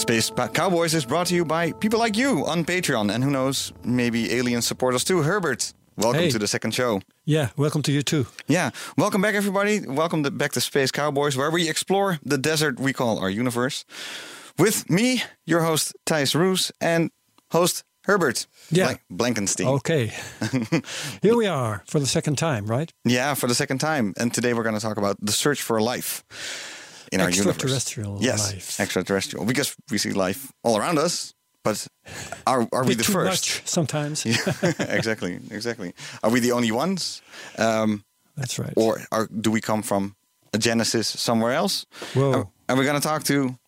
Space Cowboys is brought to you by people like you on Patreon. And who knows, maybe alien supporters too. Herbert, welcome Hey. to the second show. Yeah, welcome to you too. Yeah, welcome back, everybody. Welcome to, back to Space Cowboys, where we explore the desert we call our universe. With me, your host, Thijs Roos, and host Herbert Yeah. Blank- Blankesteijn. Okay. Here we are for the second time, right? Yeah, for the second time. And today we're going to talk about the search for life in our universe. Extraterrestrial Yes, life. extraterrestrial. Because we see life all around us, but are, are we the too first? much sometimes. exactly, exactly. Are we the only ones? Um, That's right. or are, do we come from a genesis somewhere else? Whoa. And, and we're going to talk to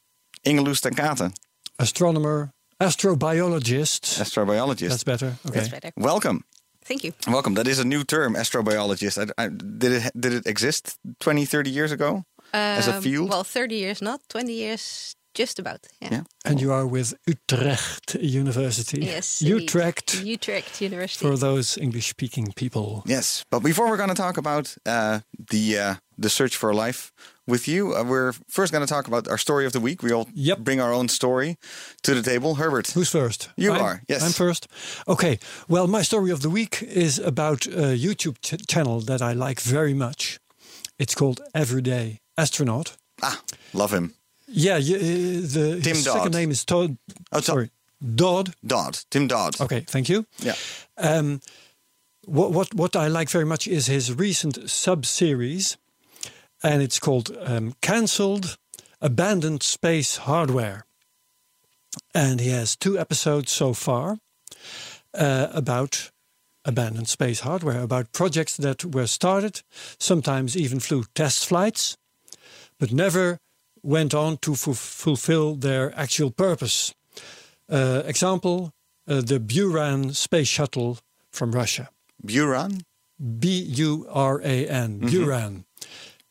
Inge Loes ten Katen, Astronomer, astrobiologist. astrobiologist. That's better. Okay. That's better. Welcome. Thank you. Welcome. That is a new term, astrobiologist. I, I, did it did it exist 20, 30 years ago as a Um, field? Well, 30 years not, 20 years just about. Yeah. Yeah. And you are with Utrecht University. Yes. indeed. Utrecht Utrecht University. for those English-speaking people. Yes, but before we're going to talk about uh, the uh, the search for life with you, uh, we're first going to talk about our story of the week. We all Yep. bring our own story to the table. Herbert, Who's first? You I'm- are, yes. I'm first. Okay. Well, my story of the week is about a YouTube ch- channel that I like very much. It's called Everyday Astronaut. ah, love him. Yeah, uh, the Tim his Dodd. second name is Todd. Oh, sorry, Dodd. Dodd, Tim Dodd. Okay, thank you. Yeah. Um, what what what I like very much is his recent sub series, and it's called um, "Cancelled Abandoned Space Hardware," and he has two episodes so far uh, about abandoned space hardware, about projects that were started, sometimes even flew test flights, but never went on to fu- fulfill their actual purpose. Uh, example: uh, the Buran space shuttle from Russia. Buran. B U R A N, Buran.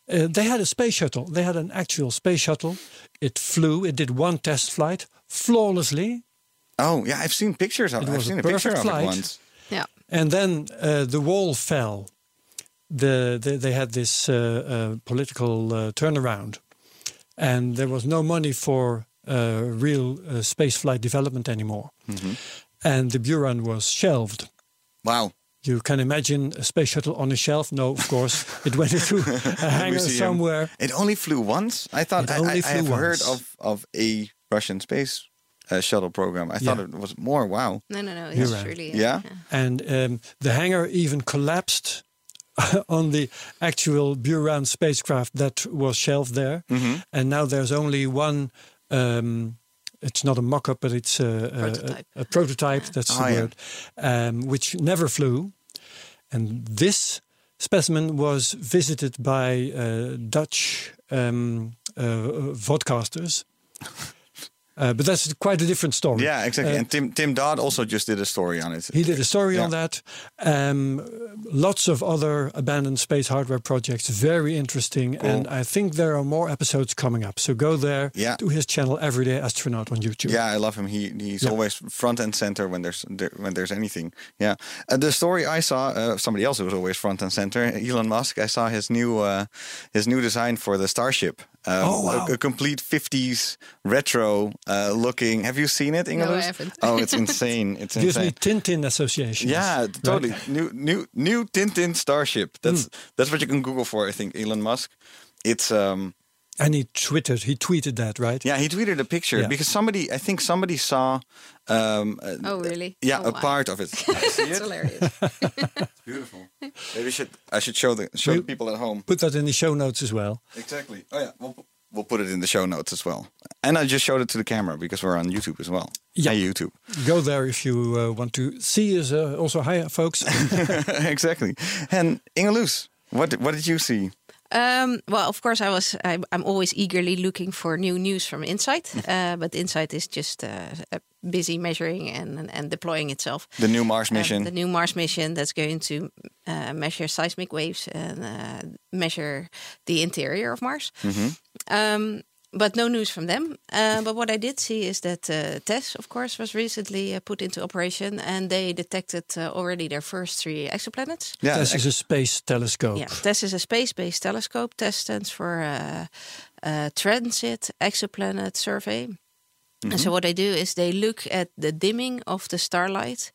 Uh, they had a space shuttle. They had an actual space shuttle. It flew. It did one test flight flawlessly. Oh, yeah, I've seen pictures of It I've was a seen a picture perfect of it flight. once. yeah. And then uh, the wall fell. The, the they had this uh, uh, political uh, turnaround, and there was no money for uh, real uh, space flight development anymore. And the Buran was shelved. Wow. You can imagine a space shuttle on a shelf. No, of course, it went into a hangar somewhere. It only flew once. I thought It I, only I, I flew have heard of of a Russian space uh, shuttle program. I thought Yeah. it was more. Wow. No, no, no. It's You're right. really. Yeah? And um, the hangar even collapsed on the actual Buran spacecraft that was shelved there. Mm-hmm. And now there's only one. Um, it's not a mock-up, but it's a, a- Prototype. A, a prototype. That's Oh, the yeah. word, um, which never flew. And this specimen was visited by uh, Dutch um, uh, vodcasters. Uh, but that's quite a different story. Yeah, exactly. Uh, and Tim Tim Dodd also just did a story on it. he did a story on that. Um, lots of other abandoned space hardware projects, very interesting. And I think there are more episodes coming up. So go there Yeah. to his channel, Everyday Astronaut on YouTube. Yeah, I love him. He he's Yeah. always front and center when there's there, when there's anything. Yeah, uh, the story I saw, uh, somebody else who was always front and center, Elon Musk. I saw his new uh, his new design for the Starship. Um, Oh, wow. a, a complete '50s retro uh, looking. Have you seen it, Inge Loes? haven't. Oh, it's insane! It's Gives me insane. Tintin associations. Yeah, right? totally. New new new Tintin Starship. That's that's what you can Google for. I think Elon Musk. It's um And he tweeted, he tweeted that, right? yeah. He tweeted a picture Yeah. because somebody I think somebody saw um uh, Oh, really? yeah Oh, a wow. part of it. See That's it? hilarious. It's beautiful. Maybe I should I should show the show the people at home. Put that in the show notes as well. Exactly. Oh yeah, we'll we'll put it in the show notes as well. And I just showed it to the camera because we're on YouTube as well. Yeah. Hey, YouTube. Go there if you uh, want to see us. Uh, also, hi, folks. exactly. And Inge Loes, what what did you see? Um, well, of course, I was. I'm, I'm always eagerly looking for new news from Insight, uh, but Insight is just uh, busy measuring and, and, deploying itself. The new Mars Um, mission. the new Mars mission that's going to uh, measure seismic waves and uh, measure the interior of Mars. Um, but no news from them. Uh, but what I did see is that uh, TESS, of course, was recently uh, put into operation, and they detected uh, already their first three exoplanets. yeah, this is a space telescope. Yeah, TESS is a space-based telescope. TESS stands for uh, uh, Transit Exoplanet Survey. And so what they do is they look at the dimming of the starlight,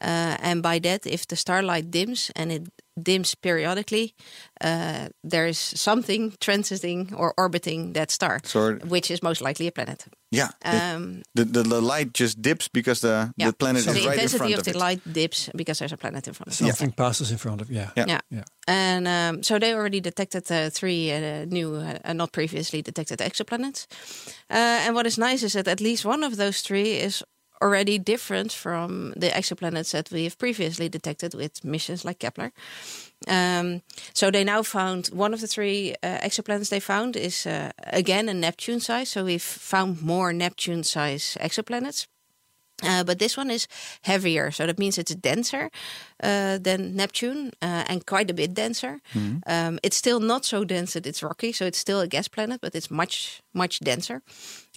uh, and by that, if the starlight dims and it dims periodically, uh, there is something transiting or orbiting that star, So- which is most likely a planet. yeah. Um, the, the the light just dips because the yeah. the planet so is the right in front of of, the light dips because there's a planet in front of it. Something passes in front of yeah. Yeah. Yeah. Yeah. And um, so they already detected uh, three uh, new, uh, not previously detected exoplanets. Uh, and what is nice is that at least one of those three is already different from the exoplanets that we have previously detected with missions like Kepler. Um, so they now found one of the three uh, exoplanets they found is uh, again a Neptune size. So we've found more Neptune size exoplanets. Uh, but this one is heavier, so that means it's denser uh, than Neptune uh, and quite a bit denser. Um, it's still not so dense that it's rocky, so it's still a gas planet, but it's much much denser.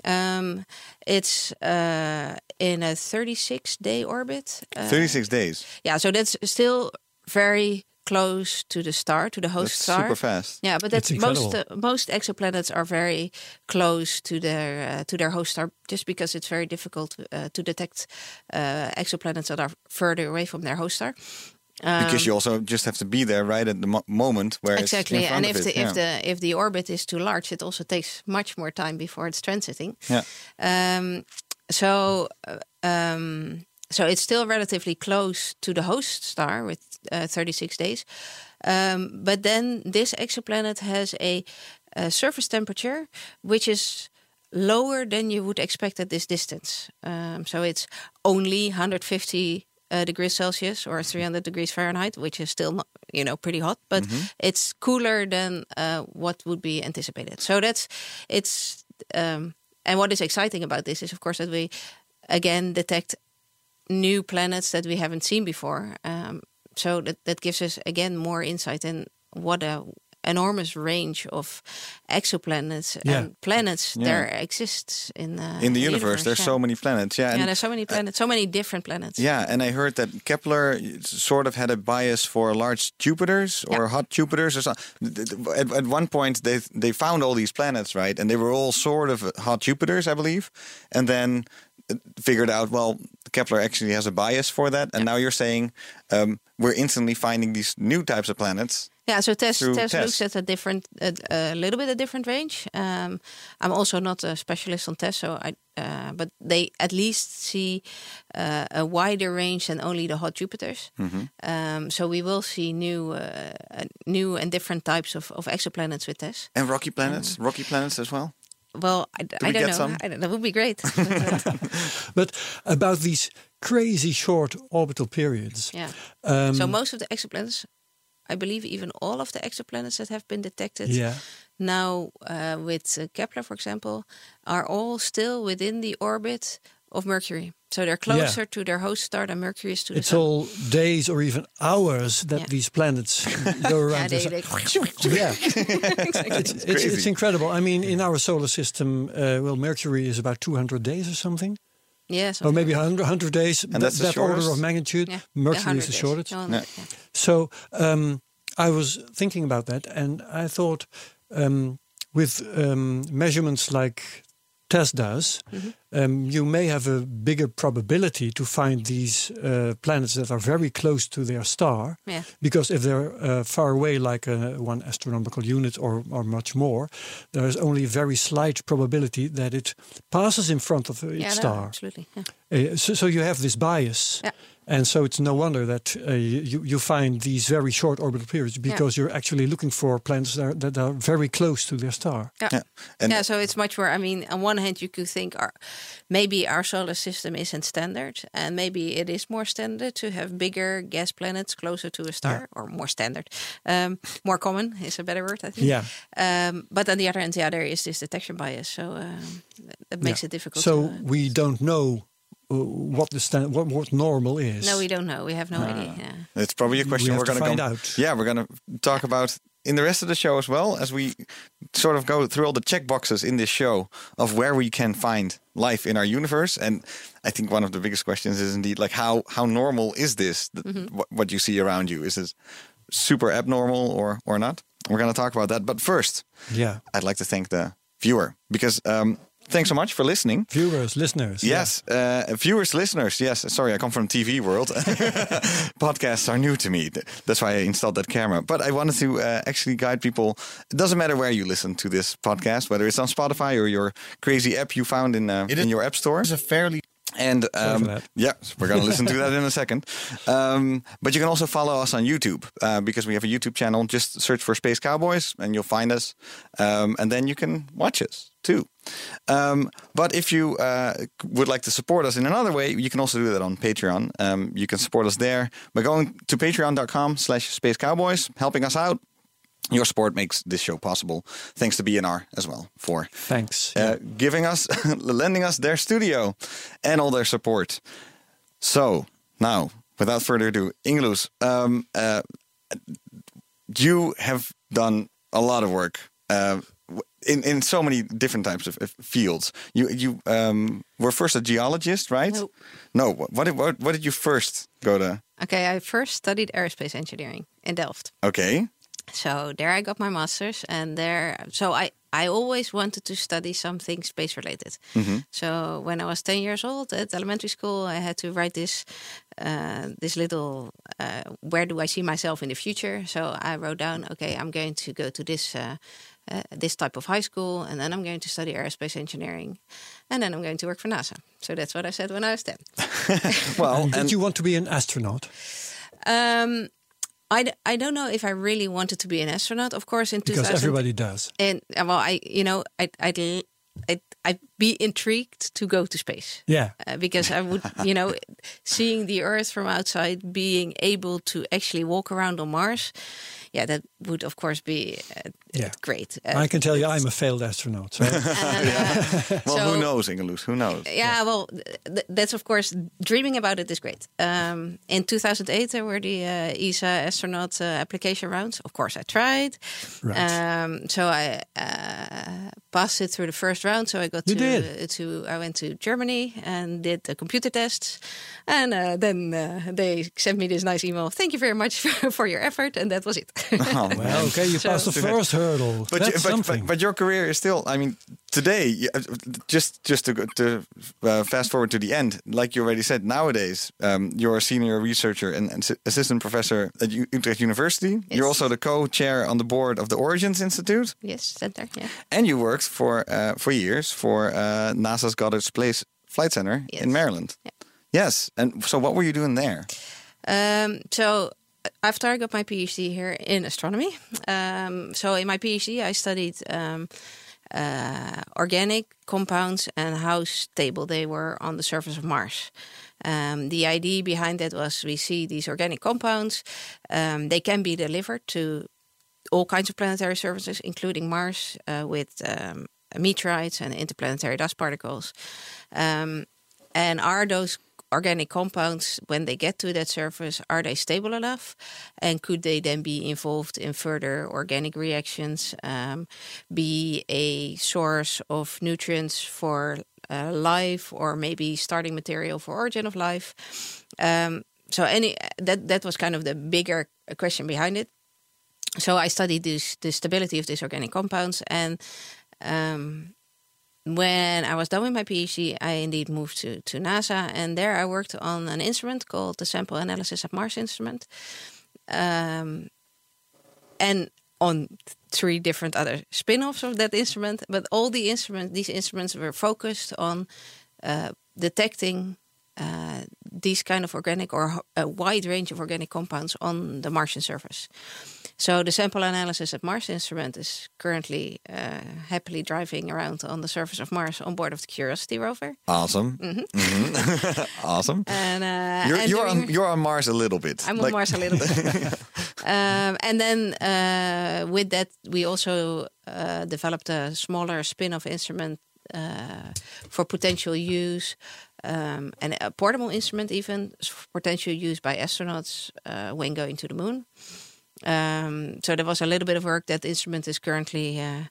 Um, it's uh, in a 36 day orbit. Uh, 36 days. yeah, so that's still very close to the star, to the host That's star. super fast. Yeah, but It's that's most uh, most exoplanets are very close to their uh, to their host star, just because it's very difficult uh, to detect uh, exoplanets that are further away from their host star. because you also just have to be there right at the mo- moment where exactly, it's in front and of if it. the yeah. if the if the orbit is too large, it also takes much more time before it's transiting. yeah. Um, so, uh, um, so it's still relatively close to the host star with uh, 36 days. Um, but then this exoplanet has a, a surface temperature which is lower than you would expect at this distance. Um, so it's only 150 uh, degrees Celsius or 300 degrees Fahrenheit, which is still not, you know pretty hot, but it's cooler than uh, what would be anticipated. So that's it's um, and what is exciting about this is of course that we again detect new planets that we haven't seen before. Um, so that that gives us again more insight in what a enormous range of exoplanets Yeah. and planets Yeah. there exists in uh, in the universe, there's yeah. so many planets. Yeah, yeah, and, there's so many planets, so many different planets. yeah, and I heard that Kepler sort of had a bias for large Jupiters or hot Jupiters or something. At, at one point, they they found all these planets, right, and they were all sort of hot Jupiters, I believe, and then uh, figured out well Kepler actually has a bias for that, and now you're saying um, we're instantly finding these new types of planets. Yeah, so TESS, TESS looks at a different, a, a little bit a different range. Um, I'm also not a specialist on TESS, so I, uh, but they at least see uh, a wider range than only the hot Jupiters. Mm-hmm. Um, so we will see new, uh, uh, new and different types of, of exoplanets with TESS. And rocky planets, rocky planets as well. Well, I, I we don't know. some? I don't, that would be great. But, But about these crazy short orbital periods. yeah. Um, so most of the exoplanets, I believe, even all of the exoplanets that have been detected yeah. now uh, with uh, Kepler, for example, are all still within the orbit of Mercury. So they're closer to their host star than Mercury is to It's the sun. all days or even hours that Yeah. these planets go around. yeah, the they, sun. they, yeah, it's, it's, it's crazy. incredible. I mean, in our solar system, uh, well, Mercury is about 200 days or something, yeah, or maybe like 100, 100 days. And that's the that order of magnitude. Yeah, Mercury is 100 the shortest. No, Yeah. yeah. So um, I was thinking about that, and I thought um, with um, measurements like TESS does, um, you may have a bigger probability to find these uh, planets that are very close to their star. Yeah. Because if they're uh, far away, like uh, one astronomical unit or, or much more, there is only a very slight probability that it passes in front of its Yeah, no, star. absolutely. Yeah. Uh, so, so you have this bias. Yeah. And so it's no wonder that uh, you, you find these very short orbital periods because you're actually looking for planets that are, that are very close to their star. Yeah. Yeah, and yeah, so it's much more. I mean, on one hand, you could think, are maybe our solar system isn't standard, and maybe it is more standard to have bigger gas planets closer to a star, or more standard, um, more common is a better word, I think. Yeah. Um, but on the other hand, yeah, there is this detection bias, so um, that makes Yeah. it difficult. So to, uh, we don't know uh, what the stand, what, what normal is. no, we don't know. We have no idea. Yeah. It's probably a question have we're going to going find go. out. Yeah, we're going to talk about in the rest of the show as well as we sort of go through all the check boxes in this show of where we can find life in our universe. And I think one of the biggest questions is indeed like how how normal is this? Th- Mm-hmm. what, what you see around you is this super abnormal or or not? We're going to talk about that. But first, Yeah. I'd like to thank the viewer because um, thanks so much for listening. Viewers, listeners. yeah. Yes, uh, viewers, listeners. Yes, sorry, I come from TV world. Podcasts are new to me. That's why I installed that camera. But I wanted to uh, actually guide people. It doesn't matter where you listen to this podcast, whether it's on Spotify or your crazy app you found in uh, in your app store. It's a fairly And um, yeah, we're going to listen to that in a second. Um, but you can also follow us on YouTube uh, because we have a YouTube channel. Just search for Space Cowboys and you'll find us. Um, and then you can watch us too. Um, but if you uh, would like to support us in another way, you can also do that on Patreon. Um, you can support us there by going to patreon.com slash Space Cowboys, helping us out. Your support makes this show possible. Thanks to BNR as well for Thanks. uh, giving us, lending us their studio and all their support. So now, without further ado, Inge Loes, um, uh, you have done a lot of work uh, in in so many different types of, of fields. You you um, were first a geologist, right? Nope. No. What what did, what, what did you first go to? Okay, I first studied aerospace engineering in Delft. Okay. So there I got my master's, and there, so I I always wanted to study something space related. So when I was ten years old at elementary school, I had to write this uh, this little uh, where do I see myself in the future. So I wrote down, okay, I'm going to go to this. Uh, uh, this type of high school, and then I'm going to study aerospace engineering, and then I'm going to work for NASA. So that's what I said when I was 10. Well, Did and you want to be an astronaut? Um, I, d- I don't know if I really wanted to be an astronaut. Of course, in Because 2000, everybody does. and uh, well, I you know I I'd l- I'd, I'd be intrigued to go to space Yeah. uh, because I would you know seeing the Earth from outside, being able to actually walk around on Mars, yeah, that would of course be uh, Yeah. great. Uh, I can tell you I'm a failed astronaut. So and, uh, well, so- who knows, Inge Loes? Who knows? yeah, well, th- that's of course dreaming about it is great. Um, in 2008, there were the uh, ESA astronaut uh, application rounds. Of course, I tried. Right. Um, so I uh, passed it through the first round. So I got You to did? to I went to Germany and did the computer tests, and uh, then uh, they sent me this nice email. Thank you very much for, for your effort, and that was it. Oh, well, okay, you passed the first hurdle. But, That's you- but, something. but but your career is still. I mean, today, uh, just just to go- to uh, fast forward to the end, like you already said, nowadays um, you're a senior researcher and, and assistant professor at U- Utrecht University. You're also the co-chair on the board of the Origins Institute, yes, center. Yeah. and you worked for uh, for years for uh, NASA's Goddard Space Flight Center Yes. in Maryland. Yeah. Yes, and so what were you doing there? Um, so after I got my PhD here in astronomy, um, so in my PhD I studied um, uh, organic compounds and how stable they were on the surface of Mars. Um, the idea behind that was we see these organic compounds, um, they can be delivered to all kinds of planetary surfaces, including Mars, uh, with um, meteorites and interplanetary dust particles. Um, and are those organic compounds, when they get to that surface, are they stable enough? And could they then be involved in further organic reactions, um, be a source of nutrients for uh, life, or maybe starting material for origin of life? Um, so any that that was kind of the bigger question behind it so I studied this the stability of these organic compounds, and um, when I was done with my PhD, I indeed moved to to NASA, and there I worked on an instrument called the Sample Analysis of Mars instrument, um, and on three different other spin-offs of that instrument. But all the instruments, these instruments were focused on uh, detecting uh, these kind of organic or a wide range of organic compounds on the Martian surface. So the sample analysis at Mars instrument is currently uh, happily driving around on the surface of Mars on board of the Curiosity rover. Awesome. Mhm. awesome. And, uh, You're, and you're, on, you're on Mars a little bit. I'm on Mars a little bit. um, and then uh, with that, we also uh, developed a smaller spin-off instrument uh, for potential use, um, and a portable instrument even for potential use by astronauts uh, when going to the moon. Um, so there was a little bit of work. That instrument is currently, uh,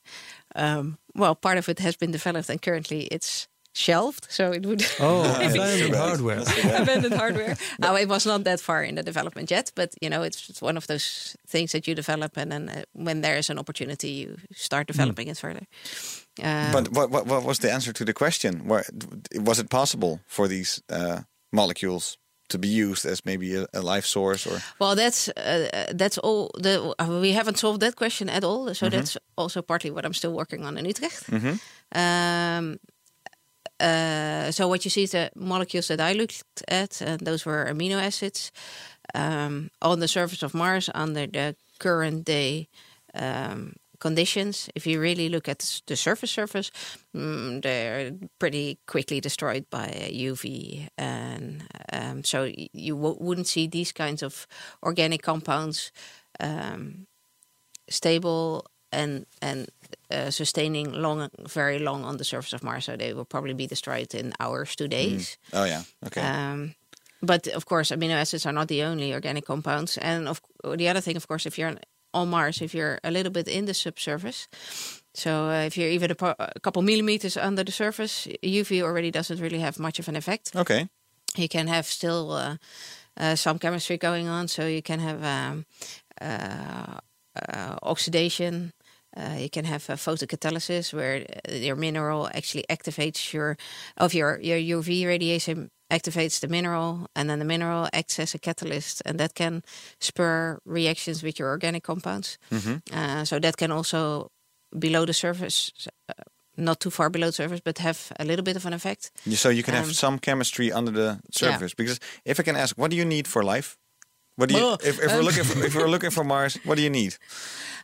um, well, part of it has been developed, and currently it's shelved. So it would Oh, abandoned hardware. abandoned hardware. Now it was not that far in the development yet, but you know it's, it's one of those things that you develop, and then uh, when there is an opportunity, you start developing it further. Um, But what, what, what was the answer to the question? Where, was it possible for these uh, molecules to be used as maybe a, a life source or well, that's uh, that's all. The uh, we haven't solved that question at all. So that's also partly what I'm still working on in Utrecht. Um, uh, so what you see is the molecules that I looked at, and those were amino acids um, on the surface of Mars under the current day um, conditions. If you really look at the surface surface, mm, they're pretty quickly destroyed by UV, and um, so you wouldn't see these kinds of organic compounds stable and and uh, sustaining long, very long on the surface of Mars. So they will probably be destroyed in hours to days. oh yeah okay Um, but of course, amino acids are not the only organic compounds. And of the other thing, of course, if you're on Mars, if you're a little bit in the subsurface, so uh, if you're even a, po- a couple millimeters under the surface, UV already doesn't really have much of an effect okay you can have still uh, uh, some chemistry going on. So you can have um, uh, uh, oxidation. Uh, you can have uh, photocatalysis, where uh, your mineral actually activates your of your your UV radiation activates the mineral, and then the mineral acts as a catalyst, and that can spur reactions with your organic compounds. Uh, so that can also below the surface. Uh, not too far below the surface, but have a little bit of an effect. So you can have Um, some chemistry under the surface because if I can ask what do you need for life what do you Well, if, if we're um, looking for, if we're looking for Mars what do you need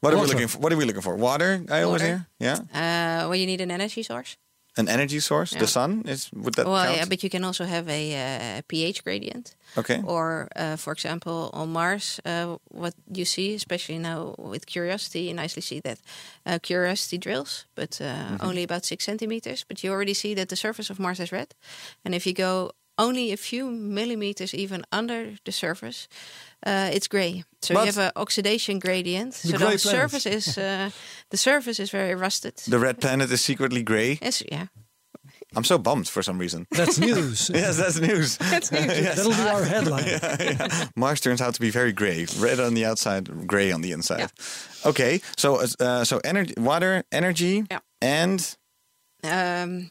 what are we looking for what are we looking for water I always hear yeah Uh, well, you need an energy source. an energy source the sun is would that well, count yeah, but you can also have a uh, pH gradient. okay Or, uh, for example, on Mars, uh, what you see, especially now with Curiosity, you nicely see that uh, Curiosity drills, but uh, Mm-hmm. only about six centimeters. But you already see that the surface of Mars is red. And if you go only a few millimeters even under the surface, uh, it's gray. So But- you have an oxidation gradient. so gray the planet. surface is uh, the surface is very rusted. the red planet is secretly gray It's, yeah, I'm so bummed for some reason That's news. yes that's news that's news. That'll be our headline. Mars turns out to be very gray, red on the outside, gray on the inside. Okay, so uh, so energy, water, energy, Yeah. and Um,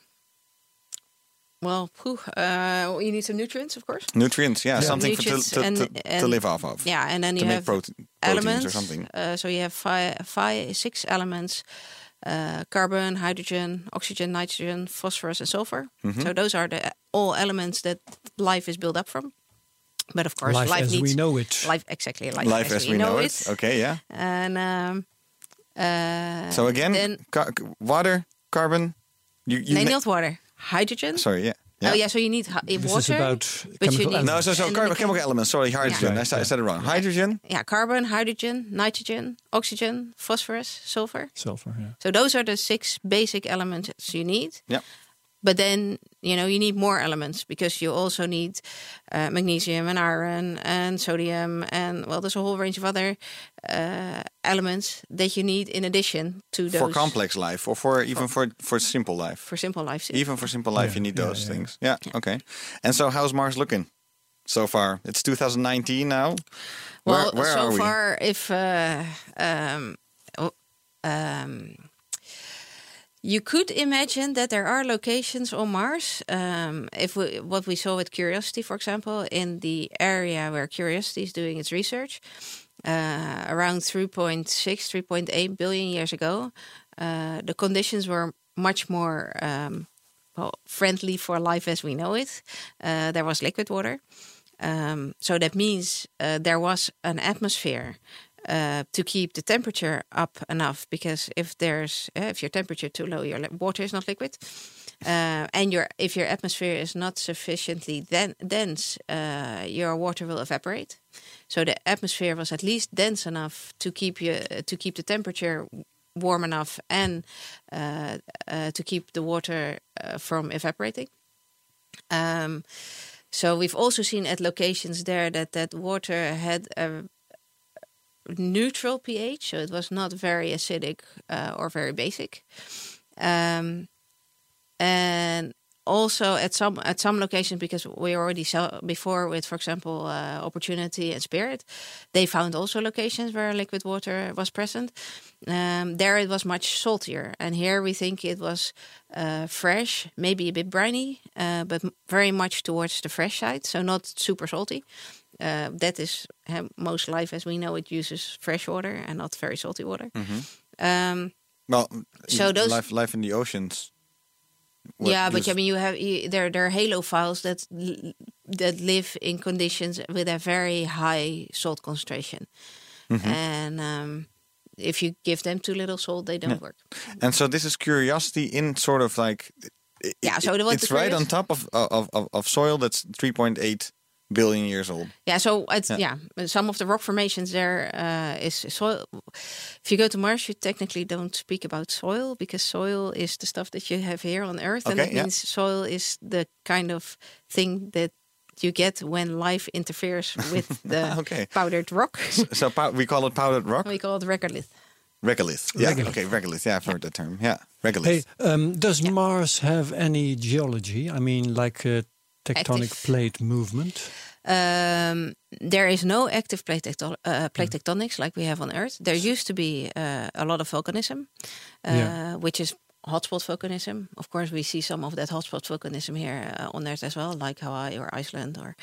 well, phew, uh, you need some nutrients, of course. nutrients. Yeah, something for Nutrients to, to, and- to, to live off of. Yeah, and then to you make have protein, elements. or something. Uh, so you have five, five, six elements: uh, carbon, hydrogen, oxygen, nitrogen, phosphorus, and sulfur. Mm-hmm. So those are the all elements that life is built up from. But of course, Life life, as needs we know it. life exactly like Life as we know it. Okay, yeah. And um, uh, So again, then ca- water, carbon. You, you nee, na- not water, hydrogen. Sorry, yeah. yeah. Oh yeah, so you need hi- This water. is about but you chemical need- No, so so and then car- the chemical elements. Sorry, hydrogen. Yeah. I, said, I said it wrong. Hydrogen. yeah, carbon, hydrogen, nitrogen, oxygen, phosphorus, sulfur. sulfur. Yeah. So those are the six basic elements you need. Yeah. But then you know you need more elements because you also need uh, magnesium and iron and sodium and well, there's a whole range of other uh, elements that you need in addition to those For complex life, or for even for for simple life. for simple life. too. Even for simple life, Yeah, you need yeah, those yeah. things. Yeah. Okay. And so, how's Mars looking so far? It's 2019 now. Well, where, where so are we? far, if uh, um, oh, um, you could imagine that there are locations on Mars. Um, if we, what we saw with Curiosity, for example, in the area where Curiosity is doing its research, uh, around 3.6, 3.8 billion years ago, uh, the conditions were much more um, well, friendly for life as we know it. Uh, there was liquid water. Um, so that means uh, there was an atmosphere uh, to keep the temperature up enough. Because if there's uh, if your temperature too low, your water is not liquid, uh, and your if your atmosphere is not sufficiently den- dense, uh, your water will evaporate. So the atmosphere was at least dense enough to keep you to keep the temperature warm enough and uh, uh, to keep the water from evaporating. Um, so we've also seen at locations there that that water had a neutral pH, so it was not very acidic uh, or very basic. Um, and also at some at some locations because we already saw before with for example uh, opportunity and spirit they found also locations where liquid water was present um, there it was much saltier and here we think it was uh, fresh maybe a bit briny uh, but very much towards the fresh side so not super salty uh, that is most life as we know it uses fresh water and not very salty water um, Well, So those- life life in the oceans. yeah, but I mean, you have you, there there are halophiles that that live in conditions with a very high salt concentration, Mm-hmm. and um, if you give them too little salt, they don't work. And so this is curiosity in sort of like Yeah, so what it's right on top of of, of, of soil that's 3.8 billion years old. Yeah, so it's, yeah. some of the rock formations there uh, is soil. If you go to Mars, you technically don't speak about soil because soil is the stuff that you have here on Earth, and Okay, that yeah. means soil is the kind of thing that you get when life interferes with the Okay. powdered rock. So pow- we call it powdered rock. we call it regolith. Regolith. Yeah. Regolith. Okay, regolith. Yeah, I've heard that term. Yeah, regolith. Hey, um, does Mars have any geology? I mean, like uh, tectonic Active. plate movement? Um, there is no active plate, tecto- uh, plate tectonics like we have on Earth. There used to be uh, a lot of volcanism, uh, Yeah. which is hotspot volcanism. Of course, we see some of that hotspot volcanism here uh, on Earth as well, like Hawaii or Iceland or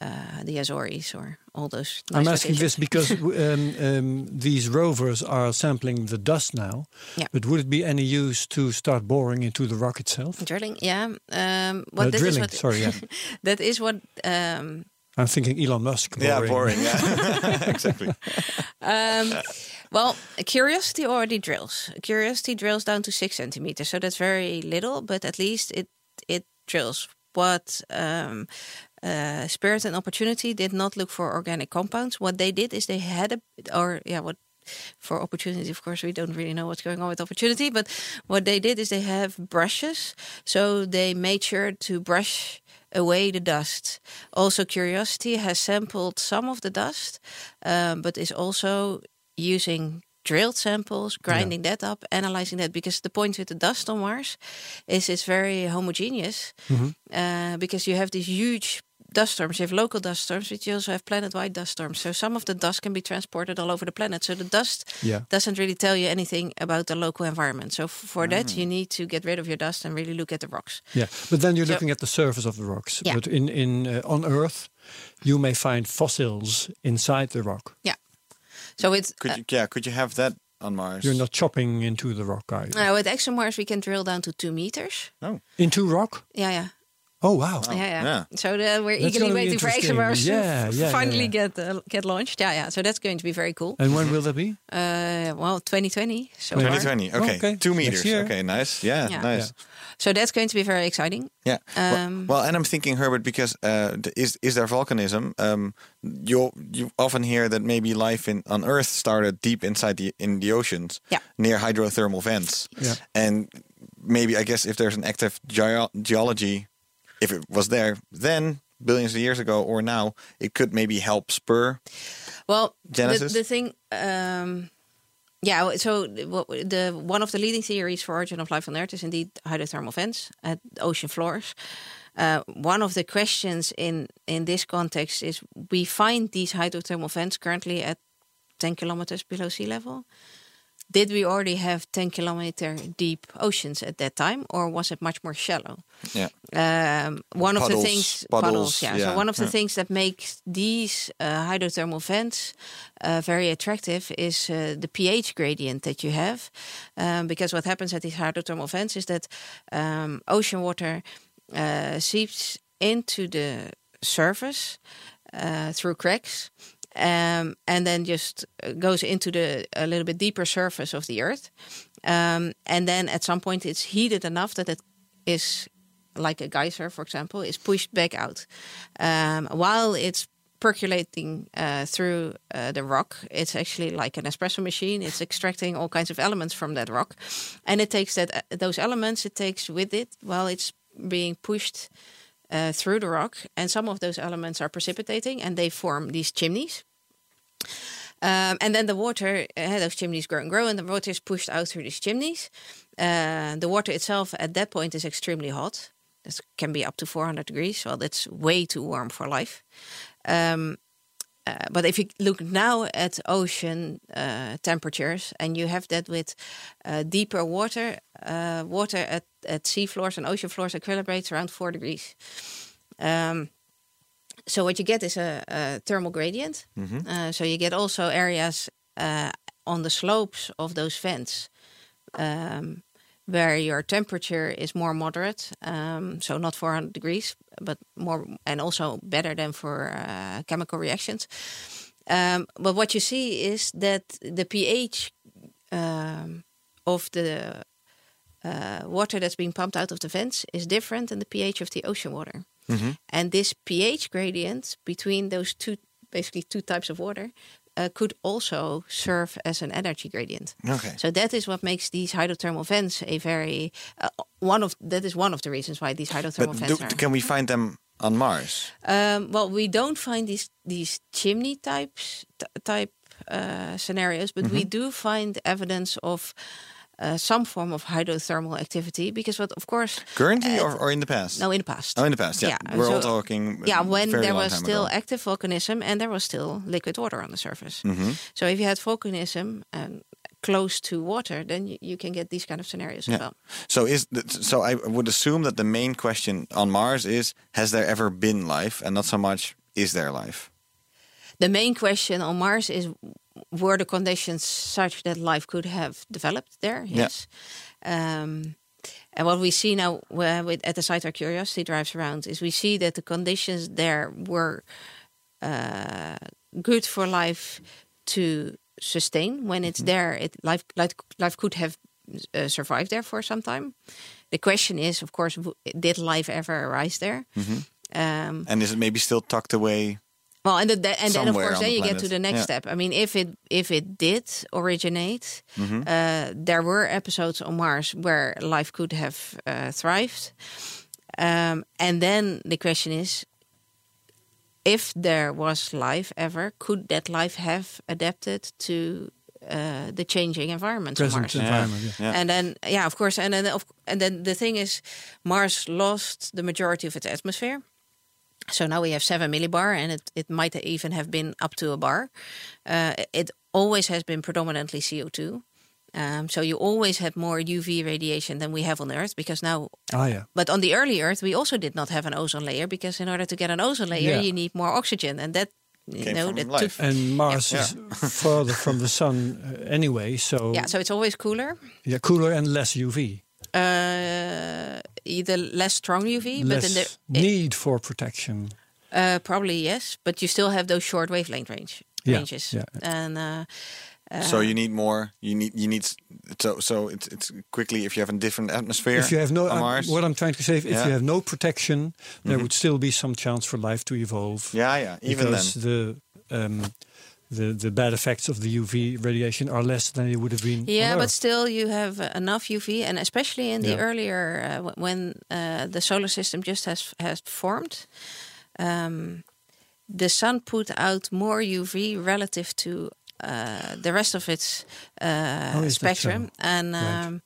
uh, the Azores or all those. Nice I'm asking locations. this because um, um, these rovers are sampling the dust now. Yeah. But would it be any use to start boring into the rock itself? Drilling, yeah. Um, Uh, what that is drilling, what, sorry, yeah. that is what um, I'm thinking Elon Musk. yeah, boring. Yeah, exactly. Well, Curiosity already drills. Curiosity drills down to six centimeters, so that's very little, but at least it it drills. What um, uh, Spirit and Opportunity did not look for organic compounds. What they did is they had a or yeah, what for Opportunity, of course, we don't really know what's going on with Opportunity, but what they did is they have brushes, so they made sure to brush away the dust. Also, Curiosity has sampled some of the dust, um, but is also using drilled samples, grinding that up, analyzing that. Because the point with the dust on Mars is it's very homogeneous uh, because you have these huge dust storms. You have local dust storms, but you also have planet-wide dust storms. So some of the dust can be transported all over the planet. So the dust Yeah. doesn't really tell you anything about the local environment. So f- for that, you need to get rid of your dust and really look at the rocks. Yeah, but then you're So- looking at the surface of the rocks. Yeah. But in in uh, on Earth, you may find fossils inside the rock. Yeah. So it's Could you, yeah, could you have that on Mars? You're not chopping into the rock, are you? uh, with ExoMars we can drill down to two meters. Oh, into rock? Yeah, yeah. Oh wow! yeah, yeah. yeah. So the, we're That's eagerly waiting for interesting. ExoMars Yeah, to yeah, yeah, finally yeah. get uh, get launched. Yeah, yeah. So that's going to be very cool. And when will that be? Uh, well, 2020. So far. 2020. Okay. Okay, Two meters. Okay, nice. Yeah, Yeah. nice. So that's going to be very exciting. Yeah. Well- Um, well, and I'm thinking, Herbert, because uh, is is there volcanism? Um, you you often hear that maybe life in on Earth started deep inside the in the oceans, Yeah. near hydrothermal vents. Yeah. And maybe I guess if there's an active geo- geology, if it was there then billions of years ago or now, it could maybe help spur. Well, the, the thing, um, yeah. So the one of the leading theories for origin of life on Earth is indeed hydrothermal vents at ocean floors. Uh, one of the questions in in this context is we find these hydrothermal vents currently at ten kilometers below sea level. Did we already have 10 kilometer deep oceans at that time, or was it much more shallow? Yeah. Um, one of the Puddles, things, puddles, yeah. yeah, So one of the yeah. things that makes these uh, hydrothermal vents uh, very attractive is uh, the pH gradient that you have, um, because what happens at these hydrothermal vents is that um, ocean water uh, seeps into the surface uh, through cracks. Um, and then just uh, goes into the a little bit deeper surface of the earth, um, and then at some point it's heated enough that it is like a geyser, for example, is pushed back out. Um, while it's percolating uh, through uh, the rock, it's actually like an espresso machine. It's extracting all kinds of elements from that rock, and it takes that uh, those elements it takes with it while it's being pushed uh, through the rock, and some of those elements are precipitating, and they form these chimneys. Um, and then the water, uh, those chimneys grow and grow, and the water is pushed out through these chimneys. Uh, the water itself at that point is extremely hot. This can be up to 400 degrees. Well, that's way too warm for life. Um, uh, but if you look now at ocean uh, temperatures, and you have that with uh, deeper water, uh, water at, at sea floors and ocean floors equilibrates around four degrees. Um, so what you get is a, a thermal gradient. Uh, so you get also areas uh, on the slopes of those vents um, where your temperature is more moderate. Um, so not 400 degrees, but more, and also better than for uh, chemical reactions. Um, but what you see is that the pH um, of the uh, water that's being pumped out of the vents is different than the pH of the ocean water. And this pH gradient between those two, basically two types of water, uh, could also serve as an energy gradient. Okay. So that is what makes these hydrothermal vents a very uh, one of that is one of the reasons why these hydrothermal But vents do, are. can we find them on Mars? Um, well, we don't find these these chimney types t- type uh, scenarios, but Mm-hmm. we do find evidence of uh, some form of hydrothermal activity. Because what, of course, Currently uh, or, or in the past? no, in the past. Oh, in the past, yeah. We're all talking. Yeah, when there was still ago. active volcanism and there was still liquid water on the surface. Mm-hmm. So if you had volcanism and close to water, then you, you can get these kind of scenarios Yeah. as well. So is th- so I would assume that the main question on Mars is: Has there ever been life, and not so much is there life? The main question on Mars is were the conditions such that life could have developed there? Yeah. Yes. Um, and what we see now where with, at the site where Curiosity drives around is we see that the conditions there were uh, good for life to sustain. When it's there, it life life, life could have uh, survived there for some time. The question is, of course, w- did life ever arise there? Um, And is it maybe still tucked away? Well, and, the, the- and then of course, then the you get to the next Yeah. step. I mean, if it if it did originate, Mm-hmm. uh, there were episodes on Mars where life could have uh, thrived, um, and then the question is, if there was life ever, could that life have adapted to uh, the changing environment on Present Mars? environment. Yeah. Yeah. And then, yeah, of course, and then, of, and then the thing is, Mars lost the majority of its atmosphere. So now we have seven millibar, and it, it might even have been up to a bar. Uh, it always has been predominantly CO two. Um, so you always had more UV radiation than we have on Earth because now. Ah, yeah. But on the early Earth, we also did not have an ozone layer because in order to get an ozone layer, Yeah. you need more oxygen, and that you Came know from that life. took. And Mars Yeah. is further from the sun uh, anyway, so Yeah, so it's always cooler. yeah, cooler and less UV, Uh, either less strong UV, but less in the need for protection. Uh, probably yes, but you still have those short wavelength range Yeah, ranges. yeah. And uh, so you need more. You need. You need. So so it's it's quickly if you have a different atmosphere. If you have no, on uh, Mars. what I'm trying to say, if Yeah. you have no protection, there would still be some chance for life to evolve. yeah, yeah. Even because then. the um, the the bad effects of the UV radiation are less than they would have been. yeah, but still you have enough UV, and especially in the Yeah. earlier uh, when uh, the solar system just has has formed. Um, the sun put out more UV relative to uh, the rest of its uh, Oh, spectrum, so? and Right. um,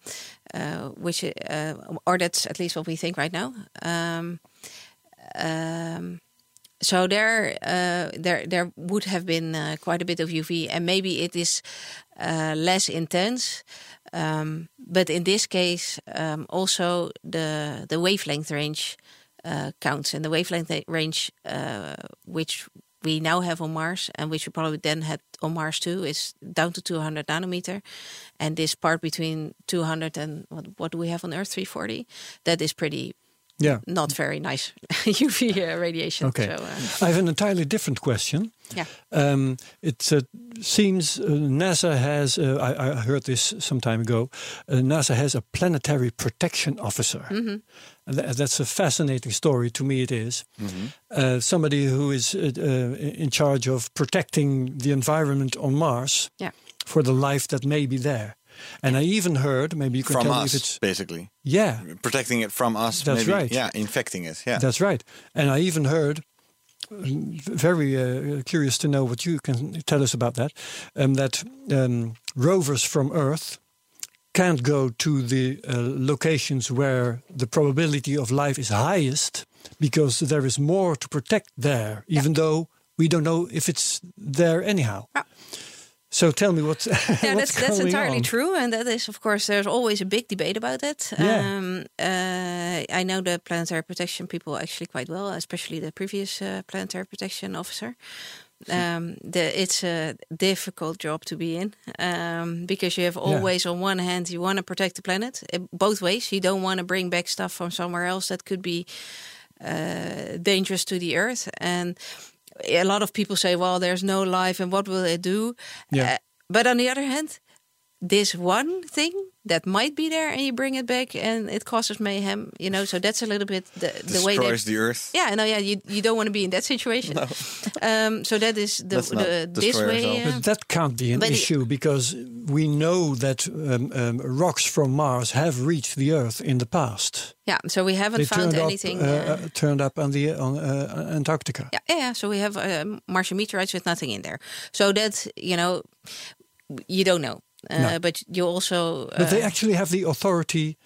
uh, which, uh, or that's at least what we think right now. Um, um, so there, uh, there, there would have been uh, quite a bit of UV, and maybe it is uh, less intense. Um, but in this case, um, also the the wavelength range uh, counts, and the wavelength range uh, which we now have on Mars, and which we probably then had on Mars too, is down to 200 nanometer. And this part between 200 and what, what do we have on Earth, 340? That is pretty Yeah. not very nice UV uh, radiation. Okay. So, uh, I have an entirely different question. yeah. Um, it uh, seems uh, NASA has, uh, I, I heard this some time ago, uh, NASA has a planetary protection officer. Mm-hmm. And tha- that's a fascinating story. To me, it is. Uh, somebody who is uh, uh, in charge of protecting the environment on Mars Yeah. for the life that may be there. And I even heard, maybe you can From tell me us, if it's. basically. Yeah, Protecting it from us. That's maybe. right. Yeah, infecting it. Yeah. That's right. And I even heard, um, very uh, curious to know what you can tell us about that, um, that um, rovers from Earth can't go to the uh, locations where the probability of life is highest because there is more to protect there, even though we don't know if it's there anyhow. Yeah. So tell me what, yeah, what's that's that's entirely on. true, and that is, of course, there's always a big debate about it. Yeah. Um, uh, I know the planetary protection people actually quite well, especially the previous uh, planetary protection officer. Um, the, it's a difficult job to be in um, because you have Yeah. always, on one hand, you want to protect the planet uh, both ways. You don't want to bring back stuff from somewhere else that could be uh, dangerous to the Earth, and a lot of people say, "Well, there's no life, and what will it do?" Yeah. Uh, but on the other hand, this one thing that might be there, and you bring it back, and it causes mayhem. You know, so that's a little bit the, the way they. Destroys the earth. Yeah, no, yeah, you, you don't want to be in that situation. Um, so that is the, the this way. uh, But that can't be an But it- issue because we know that um, um, rocks from Mars have reached the Earth in the past. yeah, so we haven't They found turned up, anything. uh, uh, uh, turned up on the on uh, Antarctica. Yeah, yeah, yeah. So we have uh, Martian meteorites with nothing in there. So that you know, you don't know. Uh, No. But you also. Uh, But they actually have the authority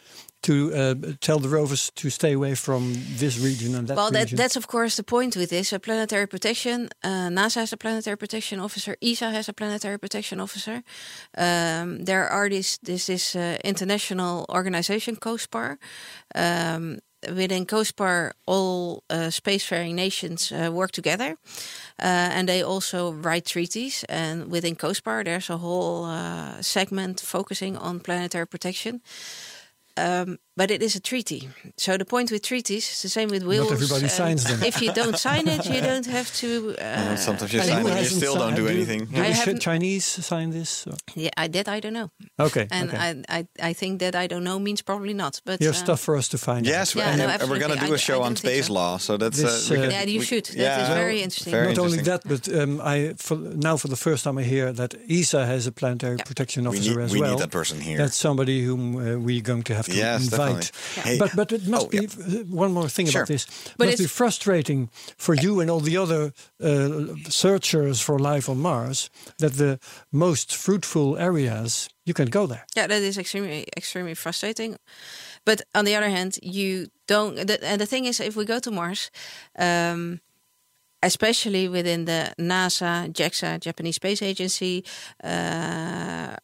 to uh, tell the rovers to stay away from this region and that well, that, that's of course the point with this. A planetary protection. Uh, NASA has a planetary protection officer. ESA has a planetary protection officer. Um, there are this this this uh, international organization COSPAR. Um, within COSPAR, all uh, spacefaring nations uh, work together, uh, and they also write treaties. And within COSPAR, there's a whole uh, segment focusing on planetary protection. Um, but it is a treaty. So the point with treaties is the same with wills. Not everybody and signs them. If you don't sign it, you don't have to. And Uh, sometimes you sign who it, you still don't do do- anything. Do I the Chinese sign this? Or- yeah, I, that I don't know. Okay. And okay. I, I, I think that I don't know means probably not. But you have uh, stuff for us to find Yes, out. Yeah, and, no, and we're going to do a show I on space so. law. So that's This, uh, uh, can- Yeah, you we- should. That is yeah, very well, interesting. very Not only that, but um, I for, now for the first time I hear that ESA has a planetary Yeah. protection officer need, as we well. need that person here. That's somebody whom uh, we're going to have to invite. Definitely. Hey, But but it must oh, be yeah. one more thing Sure. about this. But must be it's- frustrating for you and all the other uh, searchers for life on Mars that the most fruitful areas you can go there. Yeah, that is extremely extremely frustrating. But on the other hand, you don't. The, and the thing is, if we go to Mars, um, especially within the NASA, JAXA, Japanese Space Agency, uh,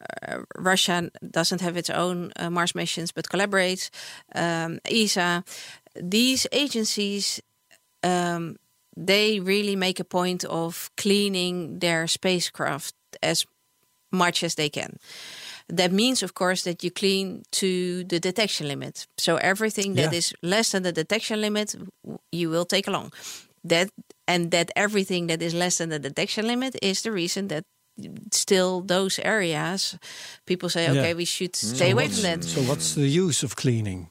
Russia doesn't have its own uh, Mars missions, but collaborates. Um, ESA, these agencies. Um, they really make a point of cleaning their spacecraft as much as they can. That means, of course, that you clean to the detection limit. So everything that Yeah. is less than the detection limit, you will take along. That and that everything that is less than the detection limit is the reason that still those areas people say, Yeah. okay, we should mm. stay away from that. So what's the use of cleaning?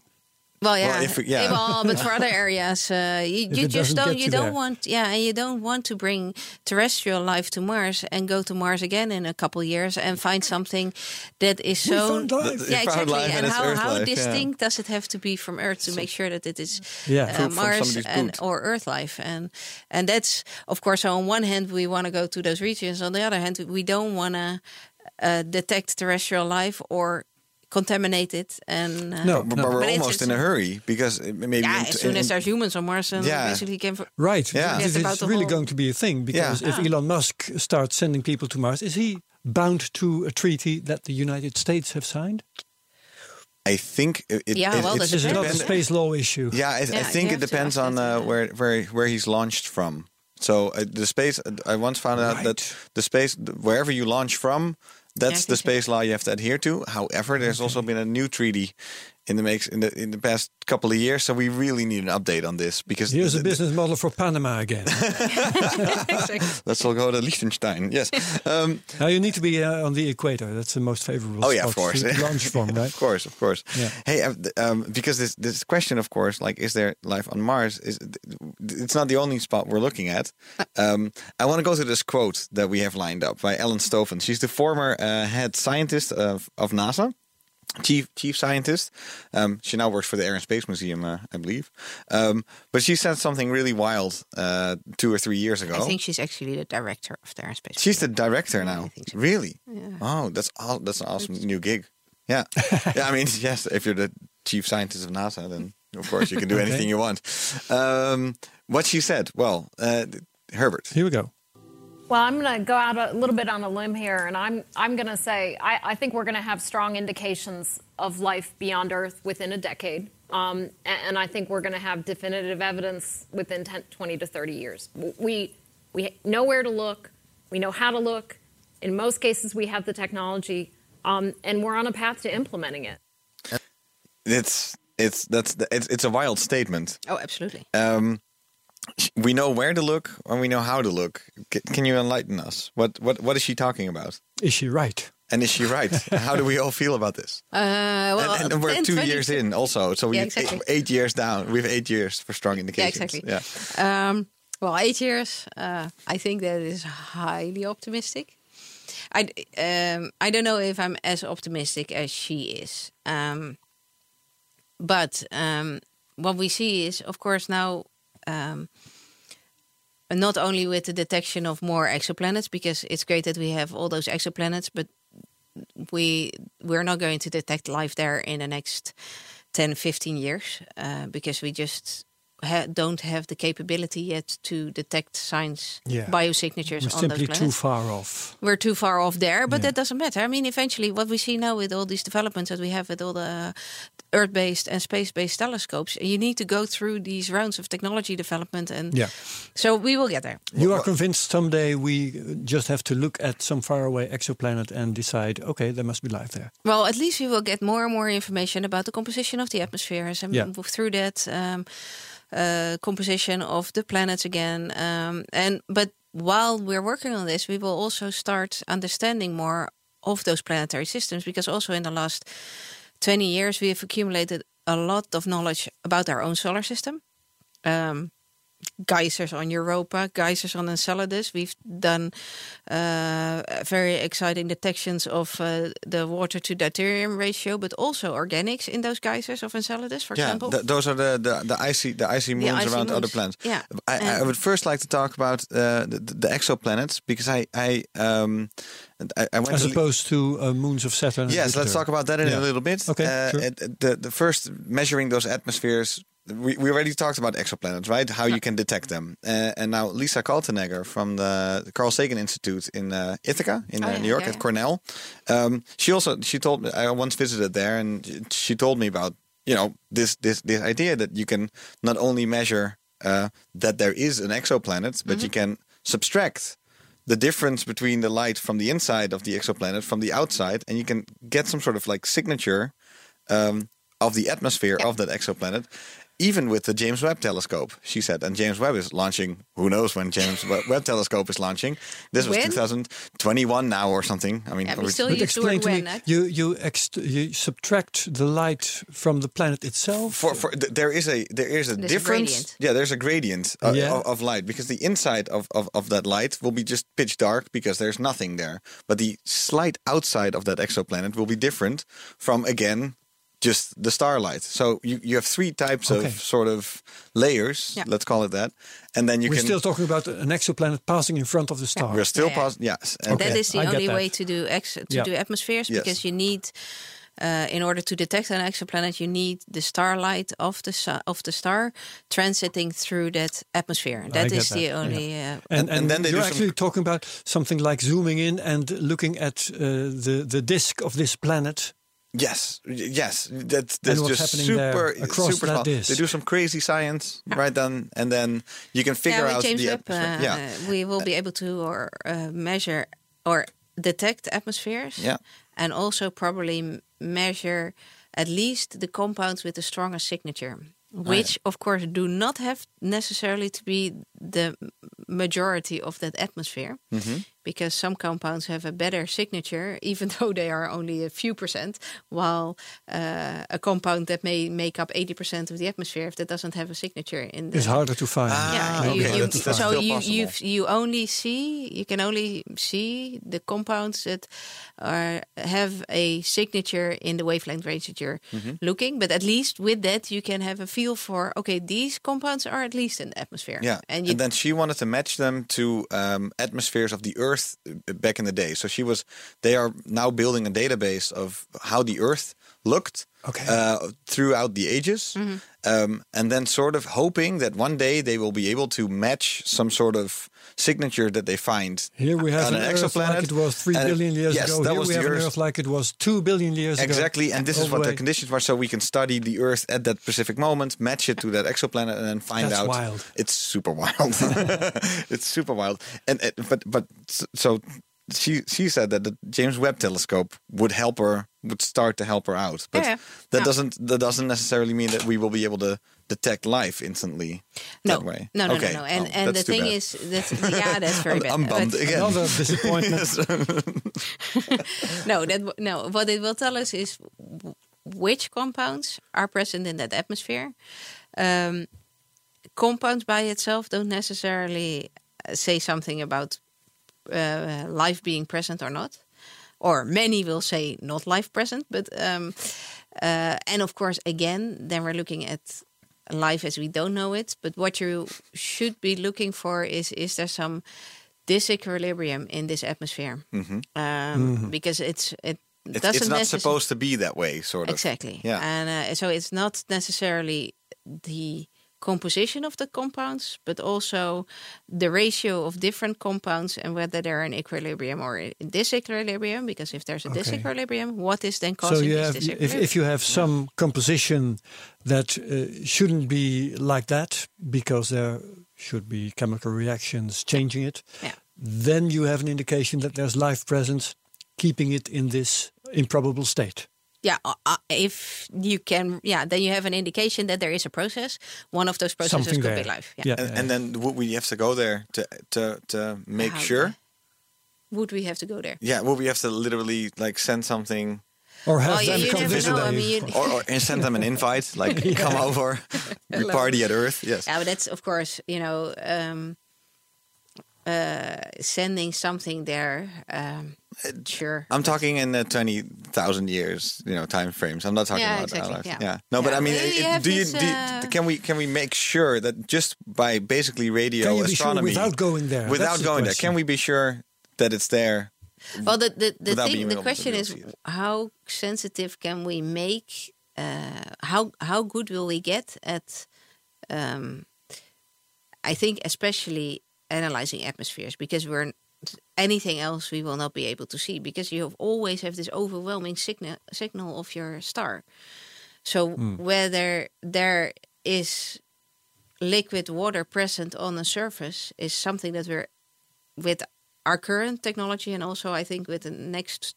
Well, yeah, if we- yeah. well, but for other areas, uh, you, you just don't. You you don't there. want, yeah, and you don't want to bring terrestrial life to Mars and go to Mars again in a couple of years and find something that is so. found life. You Yeah, exactly. and how how life, yeah. distinct does it have to be from Earth to make sure that it is Yeah. uh, Mars and or Earth life? And and that's of course on one hand we want to go to those regions. On the other hand, we don't want to uh, detect terrestrial life or contaminated and uh, No, But, no. but we're But almost in a hurry because maybe yeah, as soon as there's humans on Mars, then Yeah. basically can. Right. Yeah. This It's is really going to be a thing because Yeah. if Elon Musk starts sending people to Mars, is he bound to a treaty that the United States have signed? I think it, it, Yeah, it- well, it's there's This is not a space law issue. Yeah, I, I think it depends on uh, where where where he's launched from. So uh, the space, I once found out that the space wherever you launch from, that's the space law you have to adhere to. However, there's also been a new treaty in the makes in the in the past couple of years, so we really need an update on this because Here's a th- th- business model for Panama again. let's all go to Liechtenstein. Yes, um, now you need to be uh, on the equator. That's the most favorable Oh, yeah, of course. launch from, right? of course, of course. Yeah. Hey, uh, um, because this this question, of course, like, is there life on Mars? Is it's not the only spot we're looking at. Um, I want to go to this quote that we have lined up by Ellen Stofan. She's the former uh, head scientist of, of NASA. Chief chief scientist. Um, she now works for the Air and Space Museum, uh, I believe. Um, but she said something really wild uh, two or three years ago. I think she's actually the director of the air space She's the director Yeah, now. I think so. Really? Yeah. Oh, that's aw- that's an awesome new gig. Yeah, yeah. I mean, yes. If you're the chief scientist of NASA, then of course you can do anything you want. Um, what she said. Well, uh, Herbert. Here we go. Well, I'm going to go out a little bit on a limb here, and I'm I'm going to say I, I think we're going to have strong indications of life beyond Earth within a decade, um, a- and, I think we're going to have definitive evidence within 10, 20 to 30 years. We we know where to look, we know how to look. In most cases, we have the technology, um, and we're on a path to implementing it. It's it's that's it's it's a wild statement. Oh, absolutely. Um, we know where to look and we know how to look. C- can you enlighten us? What what what is she talking about? Is she right? And is she right? how do we all feel about this? Uh, well, and, and we're two years in also, so we Yeah, exactly. eight, eight years down. We have eight years for strong indications. Yeah, exactly. Yeah. Um, well, eight years. Uh, I think that is highly optimistic. I um, I don't know if I'm as optimistic as she is. Um, but um, what we see is, of course, now um, not only with the detection of more exoplanets, because it's great that we have all those exoplanets, but we we're not going to detect life there in the next 10 15 years uh, because we just ha- don't have the capability yet to detect signs Yeah. biosignatures We're on simply those too planets far off. we're too far off there, but Yeah. that doesn't matter. I mean, eventually, what we see now with all these developments that we have with all the Earth-based and space-based telescopes, you need to go through these rounds of technology development, and Yeah. so we will get there. You are convinced someday we just have to look at some faraway exoplanet and decide, okay, there must be life there. Well, at least we will get more and more information about the composition of the atmospheres, and Yeah. move through that um, uh, composition of the planets again. Um, and but while we're working on this, we will also start understanding more of those planetary systems because also in the last twenty years we have accumulated a lot of knowledge about our own solar system. Um, geysers on Europa, geysers on Enceladus. We've done uh, very exciting detections of uh, the water to deuterium ratio, but also organics in those geysers of Enceladus, for Yeah, example. th- those are the, the, the icy the icy moons icy around other planets. Yeah, I, I would first like to talk about uh, the, the exoplanets because I I um I, I went As to opposed to uh, moons of Saturn. Yes, let's talk about that in Yeah. a little bit. Okay, Uh, sure. the the first measuring those atmospheres. We, we already talked about exoplanets, right? How you can detect them. Uh, and now Lisa Kaltenegger from the Carl Sagan Institute in uh, Ithaca in Oh, uh, yeah, New York yeah, at yeah. Cornell. Um, she also she told me I once visited there, and she told me about you know this this this idea that you can not only measure uh, that there is an exoplanet, but you can subtract the difference between the light from the inside of the exoplanet from the outside, and you can get some sort of like signature um, of the atmosphere of that exoplanet. Even with the James Webb Telescope, she said, and James Webb is launching. Who knows when James Webb Webb Telescope is launching? This was When? 2021 now or something. I mean, Yeah, we still But use the word explain to me, when. eh? you you, ext- you subtract the light from the planet itself. for, for th- there is a there is a There's difference. gradient. yeah, there's a gradient uh, Yeah. of, of light because the inside of, of, of that light will be just pitch dark because there's nothing there. But the slight outside of that exoplanet will be different from again just the starlight. So you, you have three types Okay. of sort of layers, Yeah. let's call it that, and then you We're can. still talking about an exoplanet passing in front of the star. we're still Yeah. past yes. And Okay. That is the I only way to do ex- to Yeah. do atmospheres Yes. because you need uh, in order to detect an exoplanet, you need the starlight of the su- of the star transiting through that atmosphere. That get that, the yeah. only. Uh, And, And- and, and then they you're actually talking about something like zooming in and looking at uh, the the disk of this planet. Yes, yes, that's that's just super there super that small. They do some crazy science right then, and then you can figure yeah, out James the Webb, uh, yeah, we will be able to or uh, measure or detect atmospheres. Yeah. and also probably measure at least the compounds with the strongest signature, which of course do not have necessarily to be the majority of that atmosphere, because some compounds have a better signature, even though they are only a few percent, while uh, a compound that may make up eighty percent of the atmosphere, if that doesn't have a signature in the It's harder to find. Ah, yeah, okay, you, you, that's- that's so still you you you only see you can only see the compounds that are have a signature in the wavelength range that you're Mm-hmm. looking. But at least with that, you can have a feel for okay, these compounds are at least in the atmosphere. yeah. and And, then she wanted to match them to um, atmospheres of the Earth uh, back in the day. So she was. They are now building a database of how the Earth looked Okay. uh, throughout the ages, Mm-hmm. um, and then sort of hoping that one day they will be able to match some sort of signature that they find Here we have on an, an Earth exoplanet. like it was three And- billion years yes, ago. that Here was we the have an Earth. Earth like it was two billion years ago. Exactly, and this is what the the conditions were, so we can study the Earth at that specific moment, match it to that exoplanet, and then find That's out. wild. It's super wild. it's super wild, and uh, but but s- so she she said that the James Webb Telescope would help her, would start to help her out, but Yeah, that yeah. doesn't that doesn't necessarily mean that we will be able to detect life instantly. no, that way. no, no, okay. no, no. And Oh, and the thing bad. is that yeah, that's very I'm, bad. I'm bummed But- again. Another disappointment. no, that no. What it will tell us is which compounds are present in that atmosphere. Um, compounds by itself don't necessarily uh, say something about uh, life being present or not. Or many will say not life present, but um, uh, and of course, again, then we're looking at life as we don't know it. But what you should be looking for is is there some disequilibrium in this atmosphere? Um, Because it's it it's, doesn't it's not necess- supposed to be that way, sort of. Exactly. Yeah. And uh, so it's not necessarily the composition of the compounds, but also the ratio of different compounds and whether they're in equilibrium or in disequilibrium. Because if there's a Okay. disequilibrium, what is then So causing you this have, disequilibrium? if you have some composition that uh, shouldn't be like that because there should be chemical reactions changing it, Yeah. then you have an indication that there's life present, keeping it in this improbable state. Yeah, uh, uh, if you can, yeah, then you have an indication that there is a process. One of those processes Something could there. be life. Yeah. Yeah. And, and then would we have to go there to to to make How- sure? Would we have to go there? Yeah, would we have to literally like send something Or have Well, them you come visit know. I mean, or, or and send them an invite, like come over, we party at Earth. Yes. Yeah, but that's of course, you know, um, uh, sending something there. Um, sure. I'm talking in uh, twenty thousand years, you know, time frames. I'm not talking Yeah, about our exactly, life. yeah. No, but I mean, but it- do you this, do, uh, can we can we make sure that just by basically radio Can you be sure astronomy without going there? without That's the going there, can we be sure that it's there? Well, the the, the thing, the question is, how sensitive can we make? Uh, how how good will we get at? Um, I think especially analyzing atmospheres because we're anything else we will not be able to see because you have always have this overwhelming signal signal of your star. So hmm. whether there is liquid water present on the surface is something that we're with our current technology and also I think with the next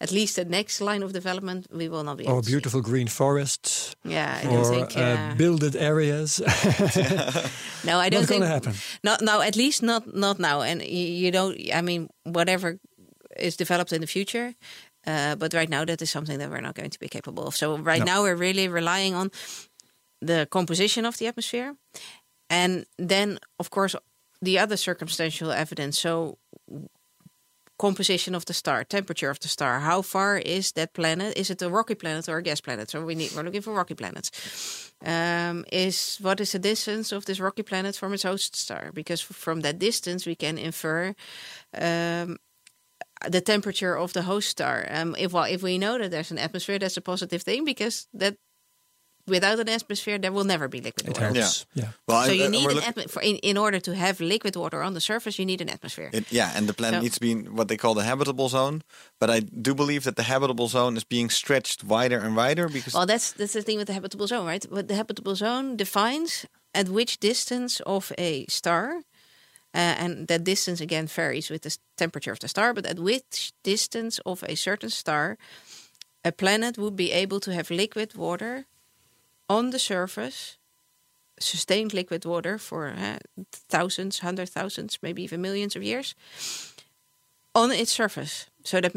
at least the next line of development we will not be able Or to see. beautiful green forests, Yeah, I don't or think uh, uh, builded areas. no, I don't not think gonna happen. Not now, at least not not now. And you, you don't. I mean, whatever is developed in the future. Uh, but right now, that is something that we're not going to be capable of. So right No. now, we're really relying on the composition of the atmosphere, and then, of course, the other circumstantial evidence. So composition of the star, temperature of the star, how far is that planet? Is it a rocky planet or a gas planet? So we need we're looking for rocky planets. Um, is what is the distance of this rocky planet from its host star? Because from that distance we can infer um, the temperature of the host star. Um, if well, if we know that there's an atmosphere, that's a positive thing because that without an atmosphere, there will never be liquid It water. helps. Yeah. Well, So I- you uh, need an look- atmo- for in, in order to have liquid water on the surface, you need an atmosphere. It, yeah, and the planet So- needs to be in what they call the habitable zone. But I do believe that the habitable zone is being stretched wider and wider because Well, that's that's the thing with the habitable zone, right? But the habitable zone defines at which distance of a star, uh, and that distance again varies with the temperature of the star. But at which distance of a certain star, a planet would be able to have liquid water on the surface, sustained liquid water for uh, thousands, hundred thousands, maybe even millions of years, on its surface. So that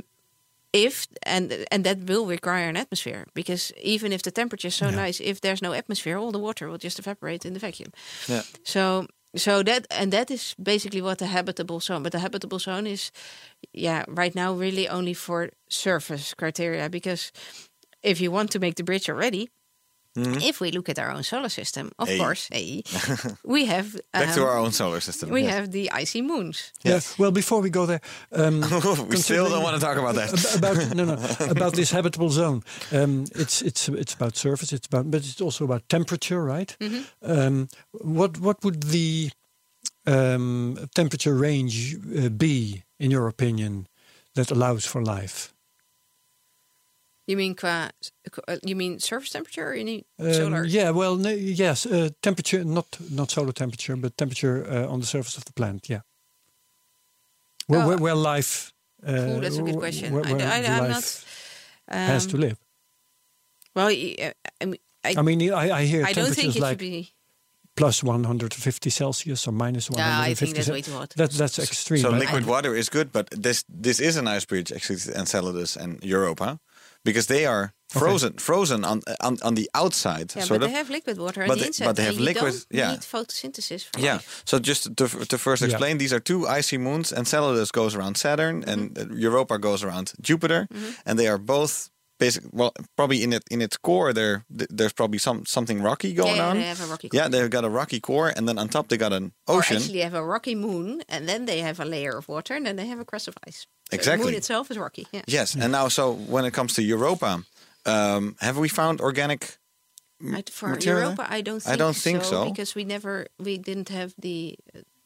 if and and that will require an atmosphere because even if the temperature is so nice, if there's no atmosphere, all the water will just evaporate in the vacuum. Yeah. So so that and that is basically what the habitable zone. But the habitable zone is, yeah, right now really only for surface criteria because if you want to make the bridge already. If we look at our own solar system, of Hey. course, hey, we have back to um, our own solar system. we Yes. have the icy moons. Yeah. Well, before we go there, um, we still don't want to talk about that. About no no about this habitable zone. Um, it's it's it's about surface. It's about but it's also about temperature, right? Mm-hmm. Um, what what would the um, temperature range uh, be, in your opinion, that allows for life? You mean qua, uh, you mean surface temperature or you need Um, solar? yeah, well, no, yes, uh, temperature, not not solar temperature, but temperature uh, on the surface of the planet. Yeah, where Oh. where, where life. Uh, Ooh, that's a good question. Where, I- where I- the I'm life not, has to Um, live. Well, uh, I mean, I, I mean, I, I hear I don't think temperatures it like should be. plus 150 Celsius or minus 150. No, I think that's way too hot. That, that's extreme. So right? liquid water is good, but this this is an ice bridge actually, Enceladus and Europa, because they are frozen frozen on on, on the outside, Yeah, sort but of. they have liquid water on But the they- inside. but they have you liquid- Don't yeah. need photosynthesis for Yeah. life. So just to, to first Yeah. explain, these are two icy moons. Enceladus goes around Saturn, and Mm-hmm. uh, Europa goes around Jupiter, and they are both basic. Well, probably in it in its core, there there's probably some something rocky going yeah, on. they have a rocky core. Yeah, they've got a rocky core, and then on top they got an ocean Or actually have a rocky moon, and then they have a layer of water, and then they have a crust of ice. So The Exactly. moon itself is rocky. Yeah. Yes, and now so when it comes to Europa, um, have we found organic? I, for material? Europa, I don't. I Think don't think so. because we never, we didn't have the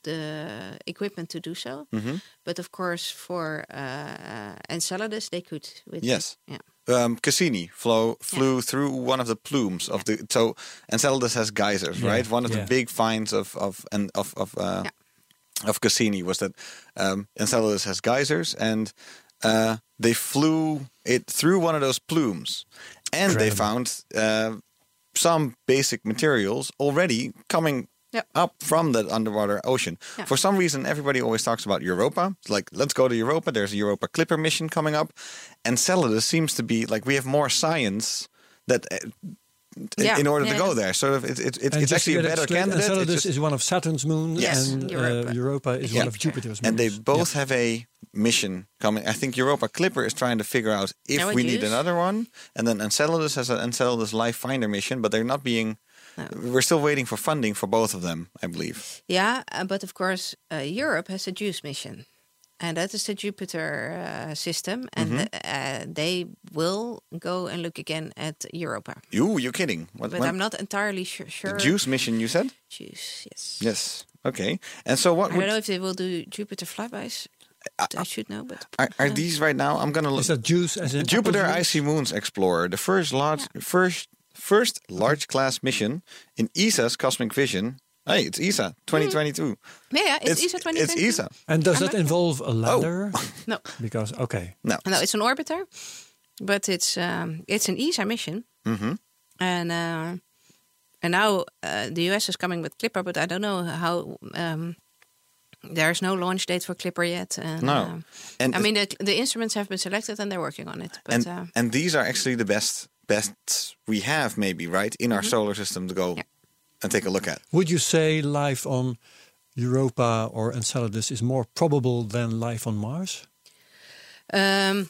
the equipment to do so. Mm-hmm. But of course, for uh, Enceladus, they could. With Yes. Yeah. Um, Cassini flow, flew through one of the plumes of the. So Enceladus has geysers, Yeah, right? One of yeah. the big finds of of and of of uh, of Cassini was that um, Enceladus has geysers, and uh, they flew it through one of those plumes, and they found uh, some basic materials already coming. Yep. Up from the underwater ocean. Yeah. For some reason, everybody always talks about Europa. It's like, let's go to Europa. There's a Europa Clipper mission coming up. And Enceladus seems to be like we have more science that uh, Yeah, in order yeah, to go yeah. there. So it's, it's, it's, And it's actually a better straight, candidate. It's Enceladus just- is one of Saturn's moons, Yes. and Europa. Uh, Europa is Yeah. one of Jupiter's moons. and they both Yeah. have a mission coming. I think Europa Clipper is trying to figure out if we it need another one, and then Enceladus has an Enceladus Life Finder mission, but they're not being. We're still waiting for funding for both of them, I believe. Yeah, uh, but of course, uh, Europe has a JUICE mission, and that is the Jupiter uh, system, and Mm-hmm. uh, they will go and look again at Europa. You, you're kidding? What? But when- I'm not entirely su- the sure. Juice mission, you said? JUICE, yes. Yes. Okay. And so what? I Would, don't know if they will do Jupiter flybys. I should know, but are, are these right now? I'm gonna look. Is that juice as in Jupiter apple? Icy Moons Explorer, the first large, first first large class mission in ESA's Cosmic Vision. Hey, it's ESA 2022. yeah, yeah it's, ESA 2022. It's ESA. And does I'm that involve a ladder? No, Because okay, No. no, it's an orbiter, but it's um, it's an ESA mission, Mm-hmm. and uh, and now uh, the US is coming with Clipper, but I don't know how. Um, there's no launch date for Clipper yet. And, No. um, And I mean, the, the instruments have been selected and they're working on it. But and uh, and these are actually the best best we have maybe right in our solar system to go. Yeah. and take a look at. would you say life on Europa or Enceladus is more probable than life on Mars? Um,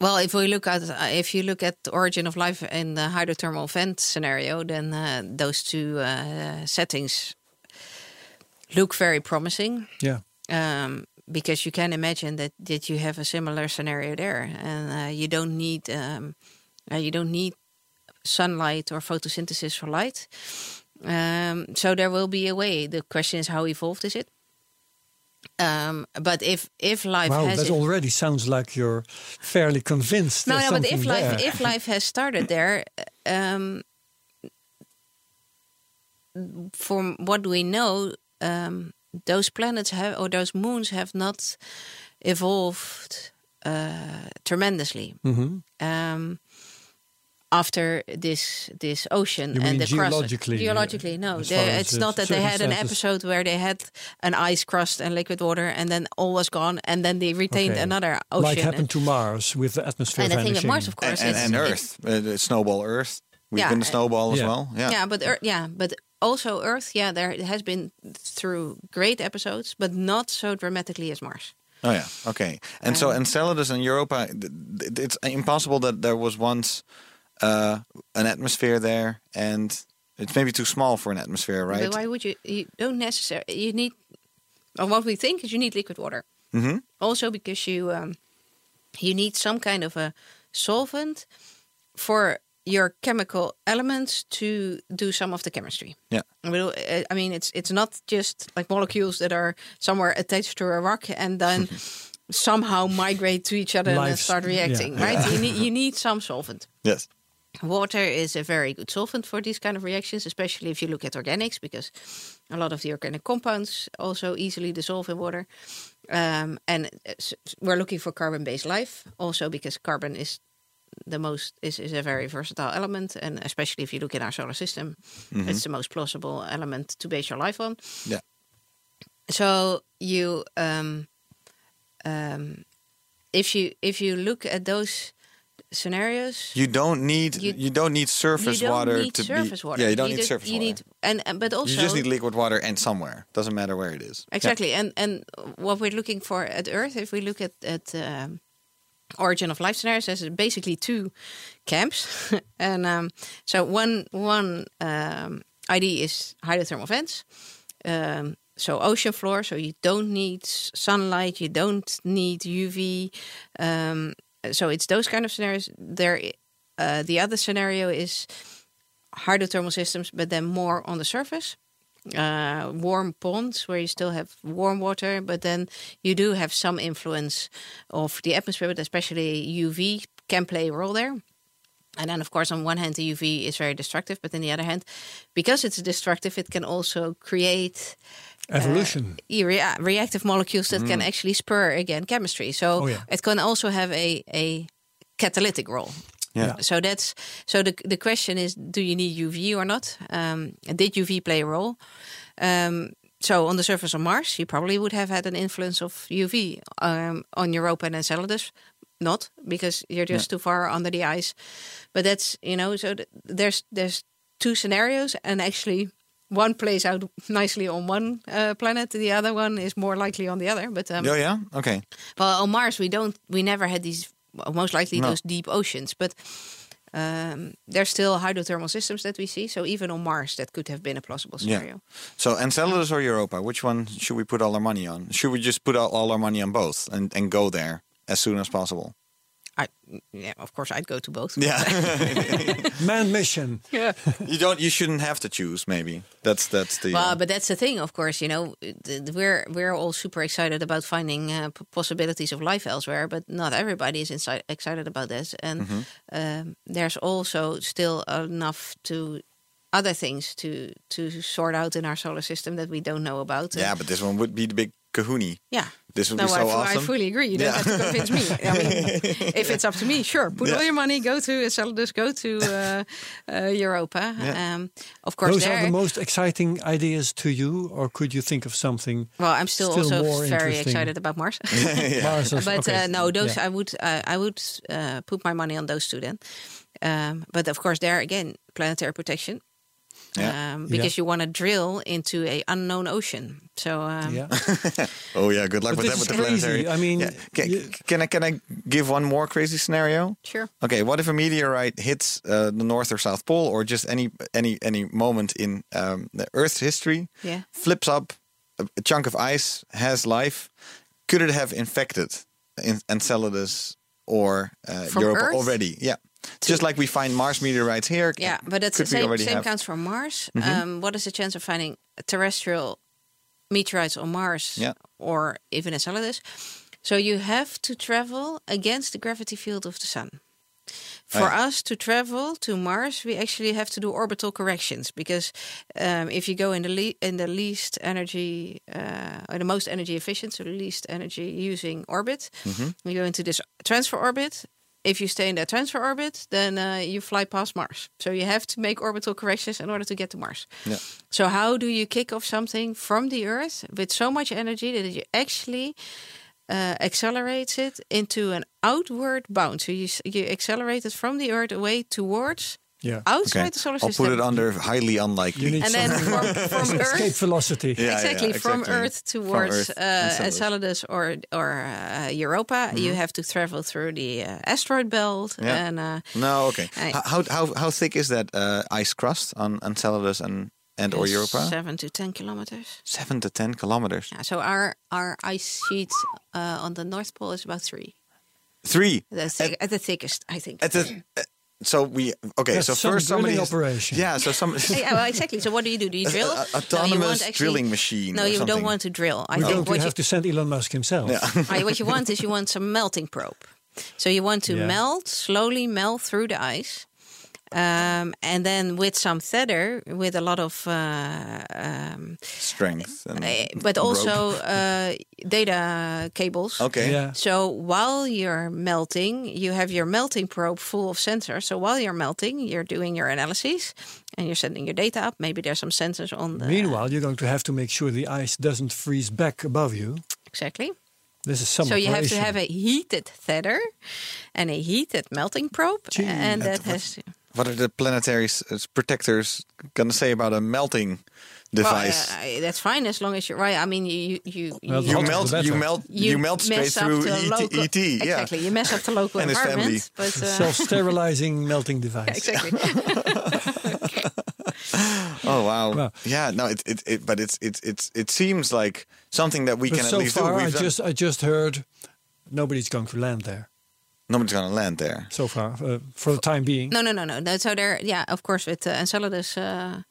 well, if we look at uh, if you look at the origin of life in the hydrothermal vent scenario, then uh, those two uh, settings look very promising. Yeah. Um, because you can imagine that that you have a similar scenario there, and uh, you don't need um, uh, you don't need sunlight or photosynthesis for light. Um, so there will be a way. The question is, how evolved is it? Um, but if if life Wow, has that already sounds like you're fairly convinced. no, no, but if something life if life has started there, um, from what we know, um, those planets have or those moons have not evolved uh, tremendously. Mhm. Um, after this this ocean You and mean the crust geologically, uh, geologically no they- it's not that they had an episode where they had an ice crust and liquid water and then all was gone and then they retained Okay. another ocean Like happened to Mars with the atmosphere and the thing vanishing. of Mars, of course, and, is and it's- Earth, uh, snowball Earth. We've Yeah, been a uh, snowball as yeah. well. Yeah. Yeah, but Earth, yeah, but also Earth, yeah, there has been through great episodes, but not so dramatically as Mars. Oh yeah. Okay. And so Enceladus and Europa, it's impossible that there was once uh, an atmosphere there, and it's maybe too small for an atmosphere, right? But why would you? You don't necessarily. You need. Or what we think is you need liquid water. hmm Also because you um, you need some kind of a solvent for your chemical elements to do some of the chemistry. Yeah. I mean, I mean, it's it's not just like molecules that are somewhere attached to a rock and then somehow migrate to each other and start reacting, yeah. right? You need you need some solvent. Yes. Water is a very good solvent for these kind of reactions, especially if you look at organics, because a lot of the organic compounds also easily dissolve in water. Um, and uh, we're looking for carbon-based life, also because carbon is the most is, is a very versatile element, and especially if you look in our solar system, it's the most plausible element to base your life on. Yeah. So you, um, um, if you if you look at those scenarios, You don't need you, You- don't need surface you don't water need to surface be. water. Yeah, you don't need just- surface you water. Need, and, and but also you just need liquid water and somewhere. Doesn't matter where it is. Yeah. exactly. And and what we're looking for at Earth, if we look at at um, origin of life scenarios, there's basically two camps, and um, so one one um, idea is hydrothermal vents. Um, so ocean floor, so you don't need sunlight, you don't need UV. Um, so it's those kind of scenarios. There, uh, the other scenario is hydrothermal systems, but then more on the surface. Uh, warm ponds where you still have warm water, but then you do have some influence of the atmosphere, but especially UV can play a role there. And then, of course, on one hand, the UV is very destructive, but on the other hand, because it's destructive, it can also create Evolution. uh, rea- reactive molecules that can actually spur again chemistry. So Oh, yeah. it can also have a, a catalytic role. Yeah. So that's so the the question is, do you need UV or not? Um, did UV play a role? Um, so on the surface of Mars, you probably would have had an influence of UV um, on Europa and Enceladus. Not because you're just too far under the ice, but that's you know. So th- there's there's two scenarios, and actually one plays out nicely on one uh, planet, the other one is more likely on the other. But um, Oh yeah. Okay. well, on Mars, we don't. We never had these. Most likely No. those deep oceans, but um, there's still hydrothermal systems that we see. So even on Mars, that could have been a plausible scenario. Yeah. So Enceladus or Europa, which one should we put all our money on? Should we just put all, all our money on both and, and go there as soon as possible? I, yeah, of course, I'd go to both. Yeah. Man mission. yeah. you don't. You shouldn't have to choose. Maybe that's that's the. Well, uh, but that's the thing, of course. You know, th- th- we're we're all super excited about finding uh, p- possibilities of life elsewhere, but not everybody is inside excited about this. And Mm-hmm. um, there's also still enough to other things to to sort out in our solar system that we don't know about. yeah, but this one would be the big kahuni. yeah. This would No, be so I, fu- awesome. I fully agree. You don't Yeah. have to convince me. I mean, if it's up to me, sure. Put all your money, go to Enceladus, go to uh, uh, Europa. Yeah. Um, of course, Those there. are the most exciting ideas to you, or could you think of something? well, I'm still, still also very excited about Mars. Mars or- but okay. uh, no, those Yeah. I would uh, I would uh, put my money on those two then. Um, but of course, there again, planetary protection. Yeah. Um, because you want to drill into a unknown ocean. So um, Yeah. Oh yeah, good luck But with that with is the planetary. I mean, Yeah. Can, you- can I can I give one more crazy scenario? sure. Okay, what if a meteorite hits uh, the North or South Pole, or just any any any moment in um, the Earth's history, Yeah. flips up a, a chunk of ice, has life, could it have infected Enceladus or uh, From Europa Earth? already? Yeah, just like we find Mars meteorites here. Yeah, but it's the same, same have? counts for Mars. Mhm. Um, what is the chance of finding terrestrial meteorites on Mars Yeah. or even Enceladus? So you have to travel against the gravity field of the sun. For us to travel to Mars, we actually have to do orbital corrections because um, if you go in the in the least energy, uh, or the most energy efficient, so the least energy using orbit, Mhm. you go into this transfer orbit. If you stay in that transfer orbit, then uh, you fly past Mars. So you have to make orbital corrections in order to get to Mars. Yeah. So how do you kick off something from the Earth with so much energy that you actually uh, accelerates it into an outward bound? So you you accelerate it from the Earth away towards Yeah. outside Okay. the solar system. I'll put it under highly unlikely. You need and then from, from escape Earth velocity. Yeah, yeah, exactly, from exactly. Earth From towards Earth, uh, Enceladus. Enceladus or or uh, Europa, you have to travel through the uh, asteroid belt Mm-hmm. Yeah. and uh, No, okay. I- H- How how how thick is that uh, ice crust on Enceladus and and or Europa? seven to ten kilometers. Seven to ten kilometers. Yeah, so our our ice sheet uh, on the North Pole is about three. Three. The thick, at the thickest, I think. At the, so we okay. That's so some first somebody operation. Yeah. So some yeah, well, exactly. So what do you do? Do you drill? a- no, you autonomous want actually, drilling machine No, you something. don't want to drill. I We're think going to have to send Elon Musk himself. Yeah. I- what you want is you want some melting probe. So you want to Yeah. melt slowly, melt through the ice. Um, and then with some tether, with a lot of, uh, um, strength. And eh, but rope. also uh, data cables. okay. Yeah. So while you're melting, you have your melting probe full of sensors. So while you're melting, you're doing your analyses and you're sending your data up. Maybe there's some sensors on the. Meanwhile, you're going to have to make sure the ice doesn't freeze back above you. Exactly. This is some so you have to have a heated tether and a heated melting probe, Gee, and that that has. What are the planetary uh, protectors gonna say about a melting Well, device? uh, that's fine as long as you're right. I mean, you you you, Well, you hotter melt. You melt. You, melt straight through the ET. local, ET, yeah. Exactly, you mess up the local And his environment, but uh, self-sterilizing melting device. exactly. Oh wow. Wow. Yeah. No. It, it. It. But it's. It's. It's. It seems like something that we But can so at least far, do. I We've done- just I just heard nobody's going to land there Nobody's gonna land there. so far uh, for the time being. No, no, no, no. no. So there, yeah, of course, with uh, Enceladus, uh,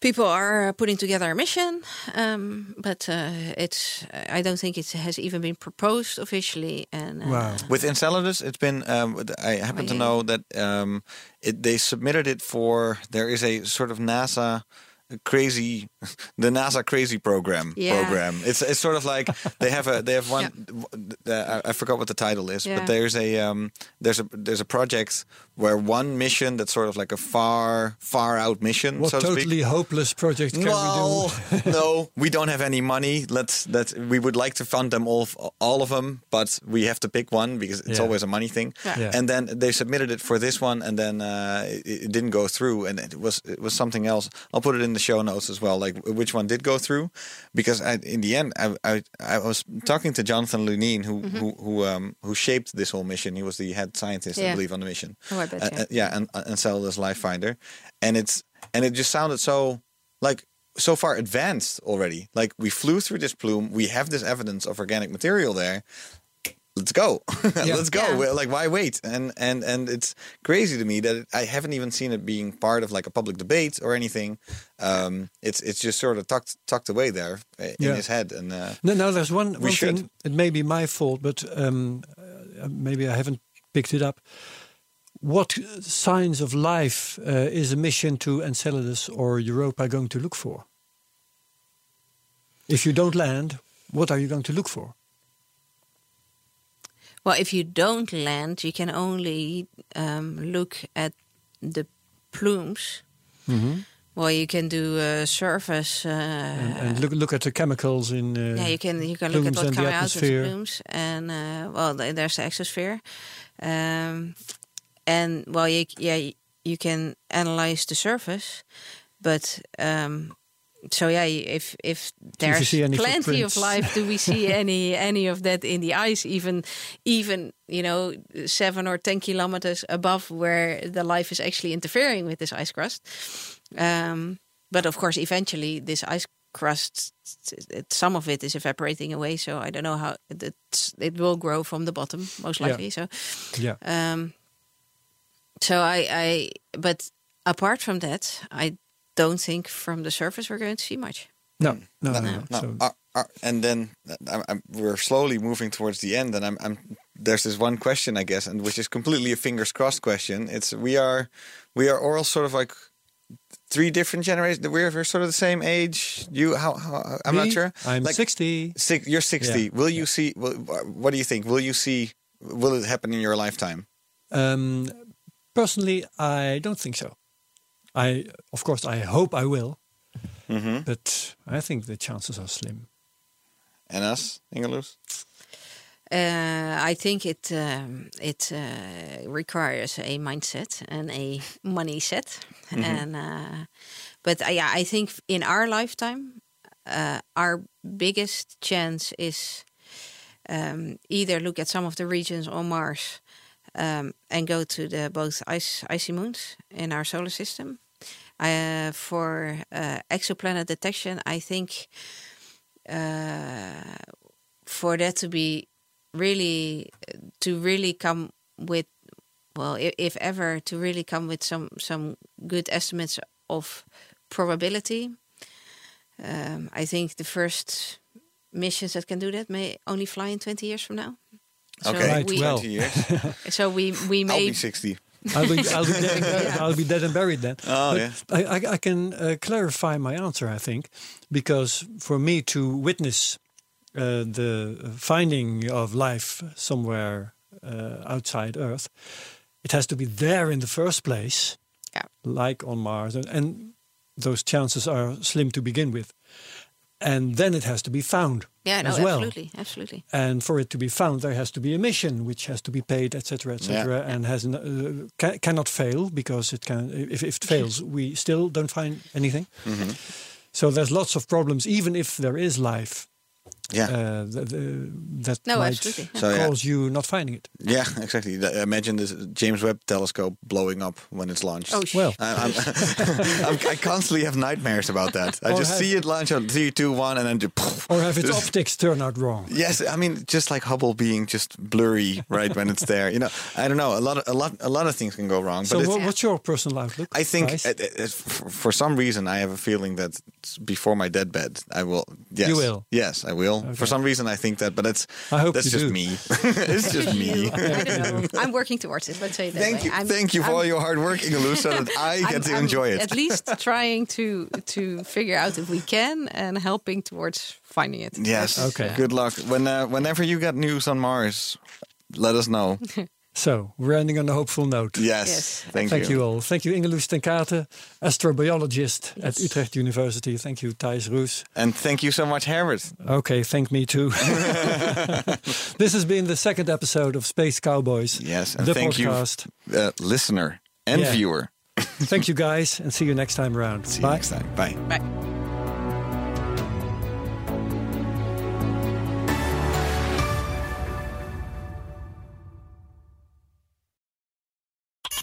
people are uh, putting together a mission, um, but uh, it's. I don't think it has even been proposed officially. And uh, Wow. With Enceladus, it's been. Um, I happen to yeah. know that um, it, they submitted it for. There is a sort of NASA crazy, the NASA crazy program. Yeah. Program. It's it's sort of like they have a they have one. uh, I, I forgot what the title is, Yeah. but there's a um, there's a there's a project where one mission that's sort of like a far far out mission. What so to speak. totally hopeless project can Well, we do? no, we don't have any money. Let's that we would like to fund them all, all of them, but we have to pick one because it's Yeah. always a money thing. Yeah. Yeah. And then they submitted it for this one, and then uh, it, it didn't go through, and it was it was something else. I'll put it in the show notes as well, like which one did go through, because I, in the end, I, I I was talking to Jonathan Lunine, who Mm-hmm. who who, um, who shaped this whole mission. He was the head scientist, I believe, on the mission. Oh, I bet, Uh, yeah. uh, yeah, and and Enceladus Life Finder, and it's and it just sounded so like so far advanced already. Like we flew through this plume, we have this evidence of organic material there. Let's go, let's go. Yeah. Like why wait? And and and it's crazy to me that I haven't even seen it being part of like a public debate or anything. Um, it's it's just sort of tucked tucked away there uh, in Yeah. his head. And uh, No, no, there's one, one should. thing. It may be my fault, but um, uh, maybe I haven't picked it up. What signs of life uh, is a mission to Enceladus or Europa going to look for? If you don't land, what are you going to look for? Well, if you don't land, you can only um, look at the plumes. Well, you can do uh, surface. Uh, And, and look, look at the chemicals in. Uh, yeah, you can you can look at what what's and the coming out of the plumes, and uh, well, there's the exosphere, um, and well, you, yeah, you can analyze the surface, but um, so yeah, if if there's plenty of life, do we see any any of that in the ice? Even even you know seven or ten kilometers above where the life is actually interfering with this ice crust. Um, but of course, eventually, this ice crust, it, some of it is evaporating away. So I don't know how it it will grow from the bottom, most Yeah. likely. So Yeah. um, so I, I, but apart from that, I don't think from the surface we're going to see much. No, no, no. no. No, So, uh, uh, and then uh, I'm, I'm, we're slowly moving towards the end, and I'm, I'm there's this one question, I guess, and which is completely a fingers crossed question. It's we are we are all sort of like three different generations. We're, we're sort of the same age. You how, how I'm me, not sure. I'm Like, 60. Six, you're 60. Yeah. Will you see? Will, what do you think? Will you see? Will it happen in your lifetime? Um, personally, I don't think so. I, of course, I hope I will, Mm-hmm. but I think the chances are slim. And us, Inge Loes? Uh, I think it um, it uh, requires a mindset and a money set, and uh, but uh, yeah, I think in our lifetime, uh, our biggest chance is um, either look at some of the regions on Mars um, and go to the both ice, icy moons in our solar system. Uh, for uh, exoplanet detection, I think uh, for that to be really to really come with well if, if ever to really come with some some good estimates of probability um, i think the first missions that can do that may only fly in 20 years from now So Okay, Right, we, well. 20 years. so we we I'll may be 60. I'll be, I'll be, dead, and buried, I'll be dead and buried then. Oh, But yeah. I, I, I can uh, clarify my answer, I think, because for me to witness uh, the finding of life somewhere uh, outside Earth, it has to be there in the first place, Yeah. like on Mars, and, and those chances are slim to begin with. And then it has to be found yeah no as well. absolutely absolutely And for it to be found, there has to be a mission which has to be paid, etc., etc., Yeah. and has uh, ca- cannot fail because it can. If, if it fails, we still don't find anything. Mm-hmm. So there's lots of problems, even if there is life. Yeah. Uh, th- th- uh, that No, might absolutely, yeah. So, yeah. cause you not finding it. Yeah, exactly. The- Imagine this James Webb telescope blowing up when it's launched. oh Well, I, I'm, I'm, I constantly have nightmares about that. I Or just see it launch on three, two, one, and then just. poof. or have its Just- optics turn out wrong. Yes, I mean just like Hubble being just blurry right when it's there. You know, I don't know. A lot, of, a lot, a lot of things can go wrong. So, but what, what's your personal outlook? I think it, it, it- for, for some reason I have a feeling that before my deathbed I will. Yes, You will? Yes, I will. For some reason I think that, but that's I hope that's just do. me. it's just me. I don't know. I'm working towards it. Let's say it that Thank way. you, I'm- thank you for I'm- all your hard work, Inge Loes, so that I I'm- get to I'm enjoy it. At least trying to to figure out if we can and helping towards finding it. Yes. Okay. Good luck. When uh, whenever you get news on Mars, let us know. So we're ending on a hopeful note. Yes. Yes. Thank, Thank you all. Thank you, Inge Loes ten Kate, astrobiologist at Utrecht University. Thank you, Thijs Roes. And thank you so much, Herbert. Okay, thank me too. this has been the second episode of Space Cowboys, Yes. And the thank podcast. you, uh, listener and Yeah. viewer. thank you guys, and see you next time around. See Bye. you next time. Bye. Bye.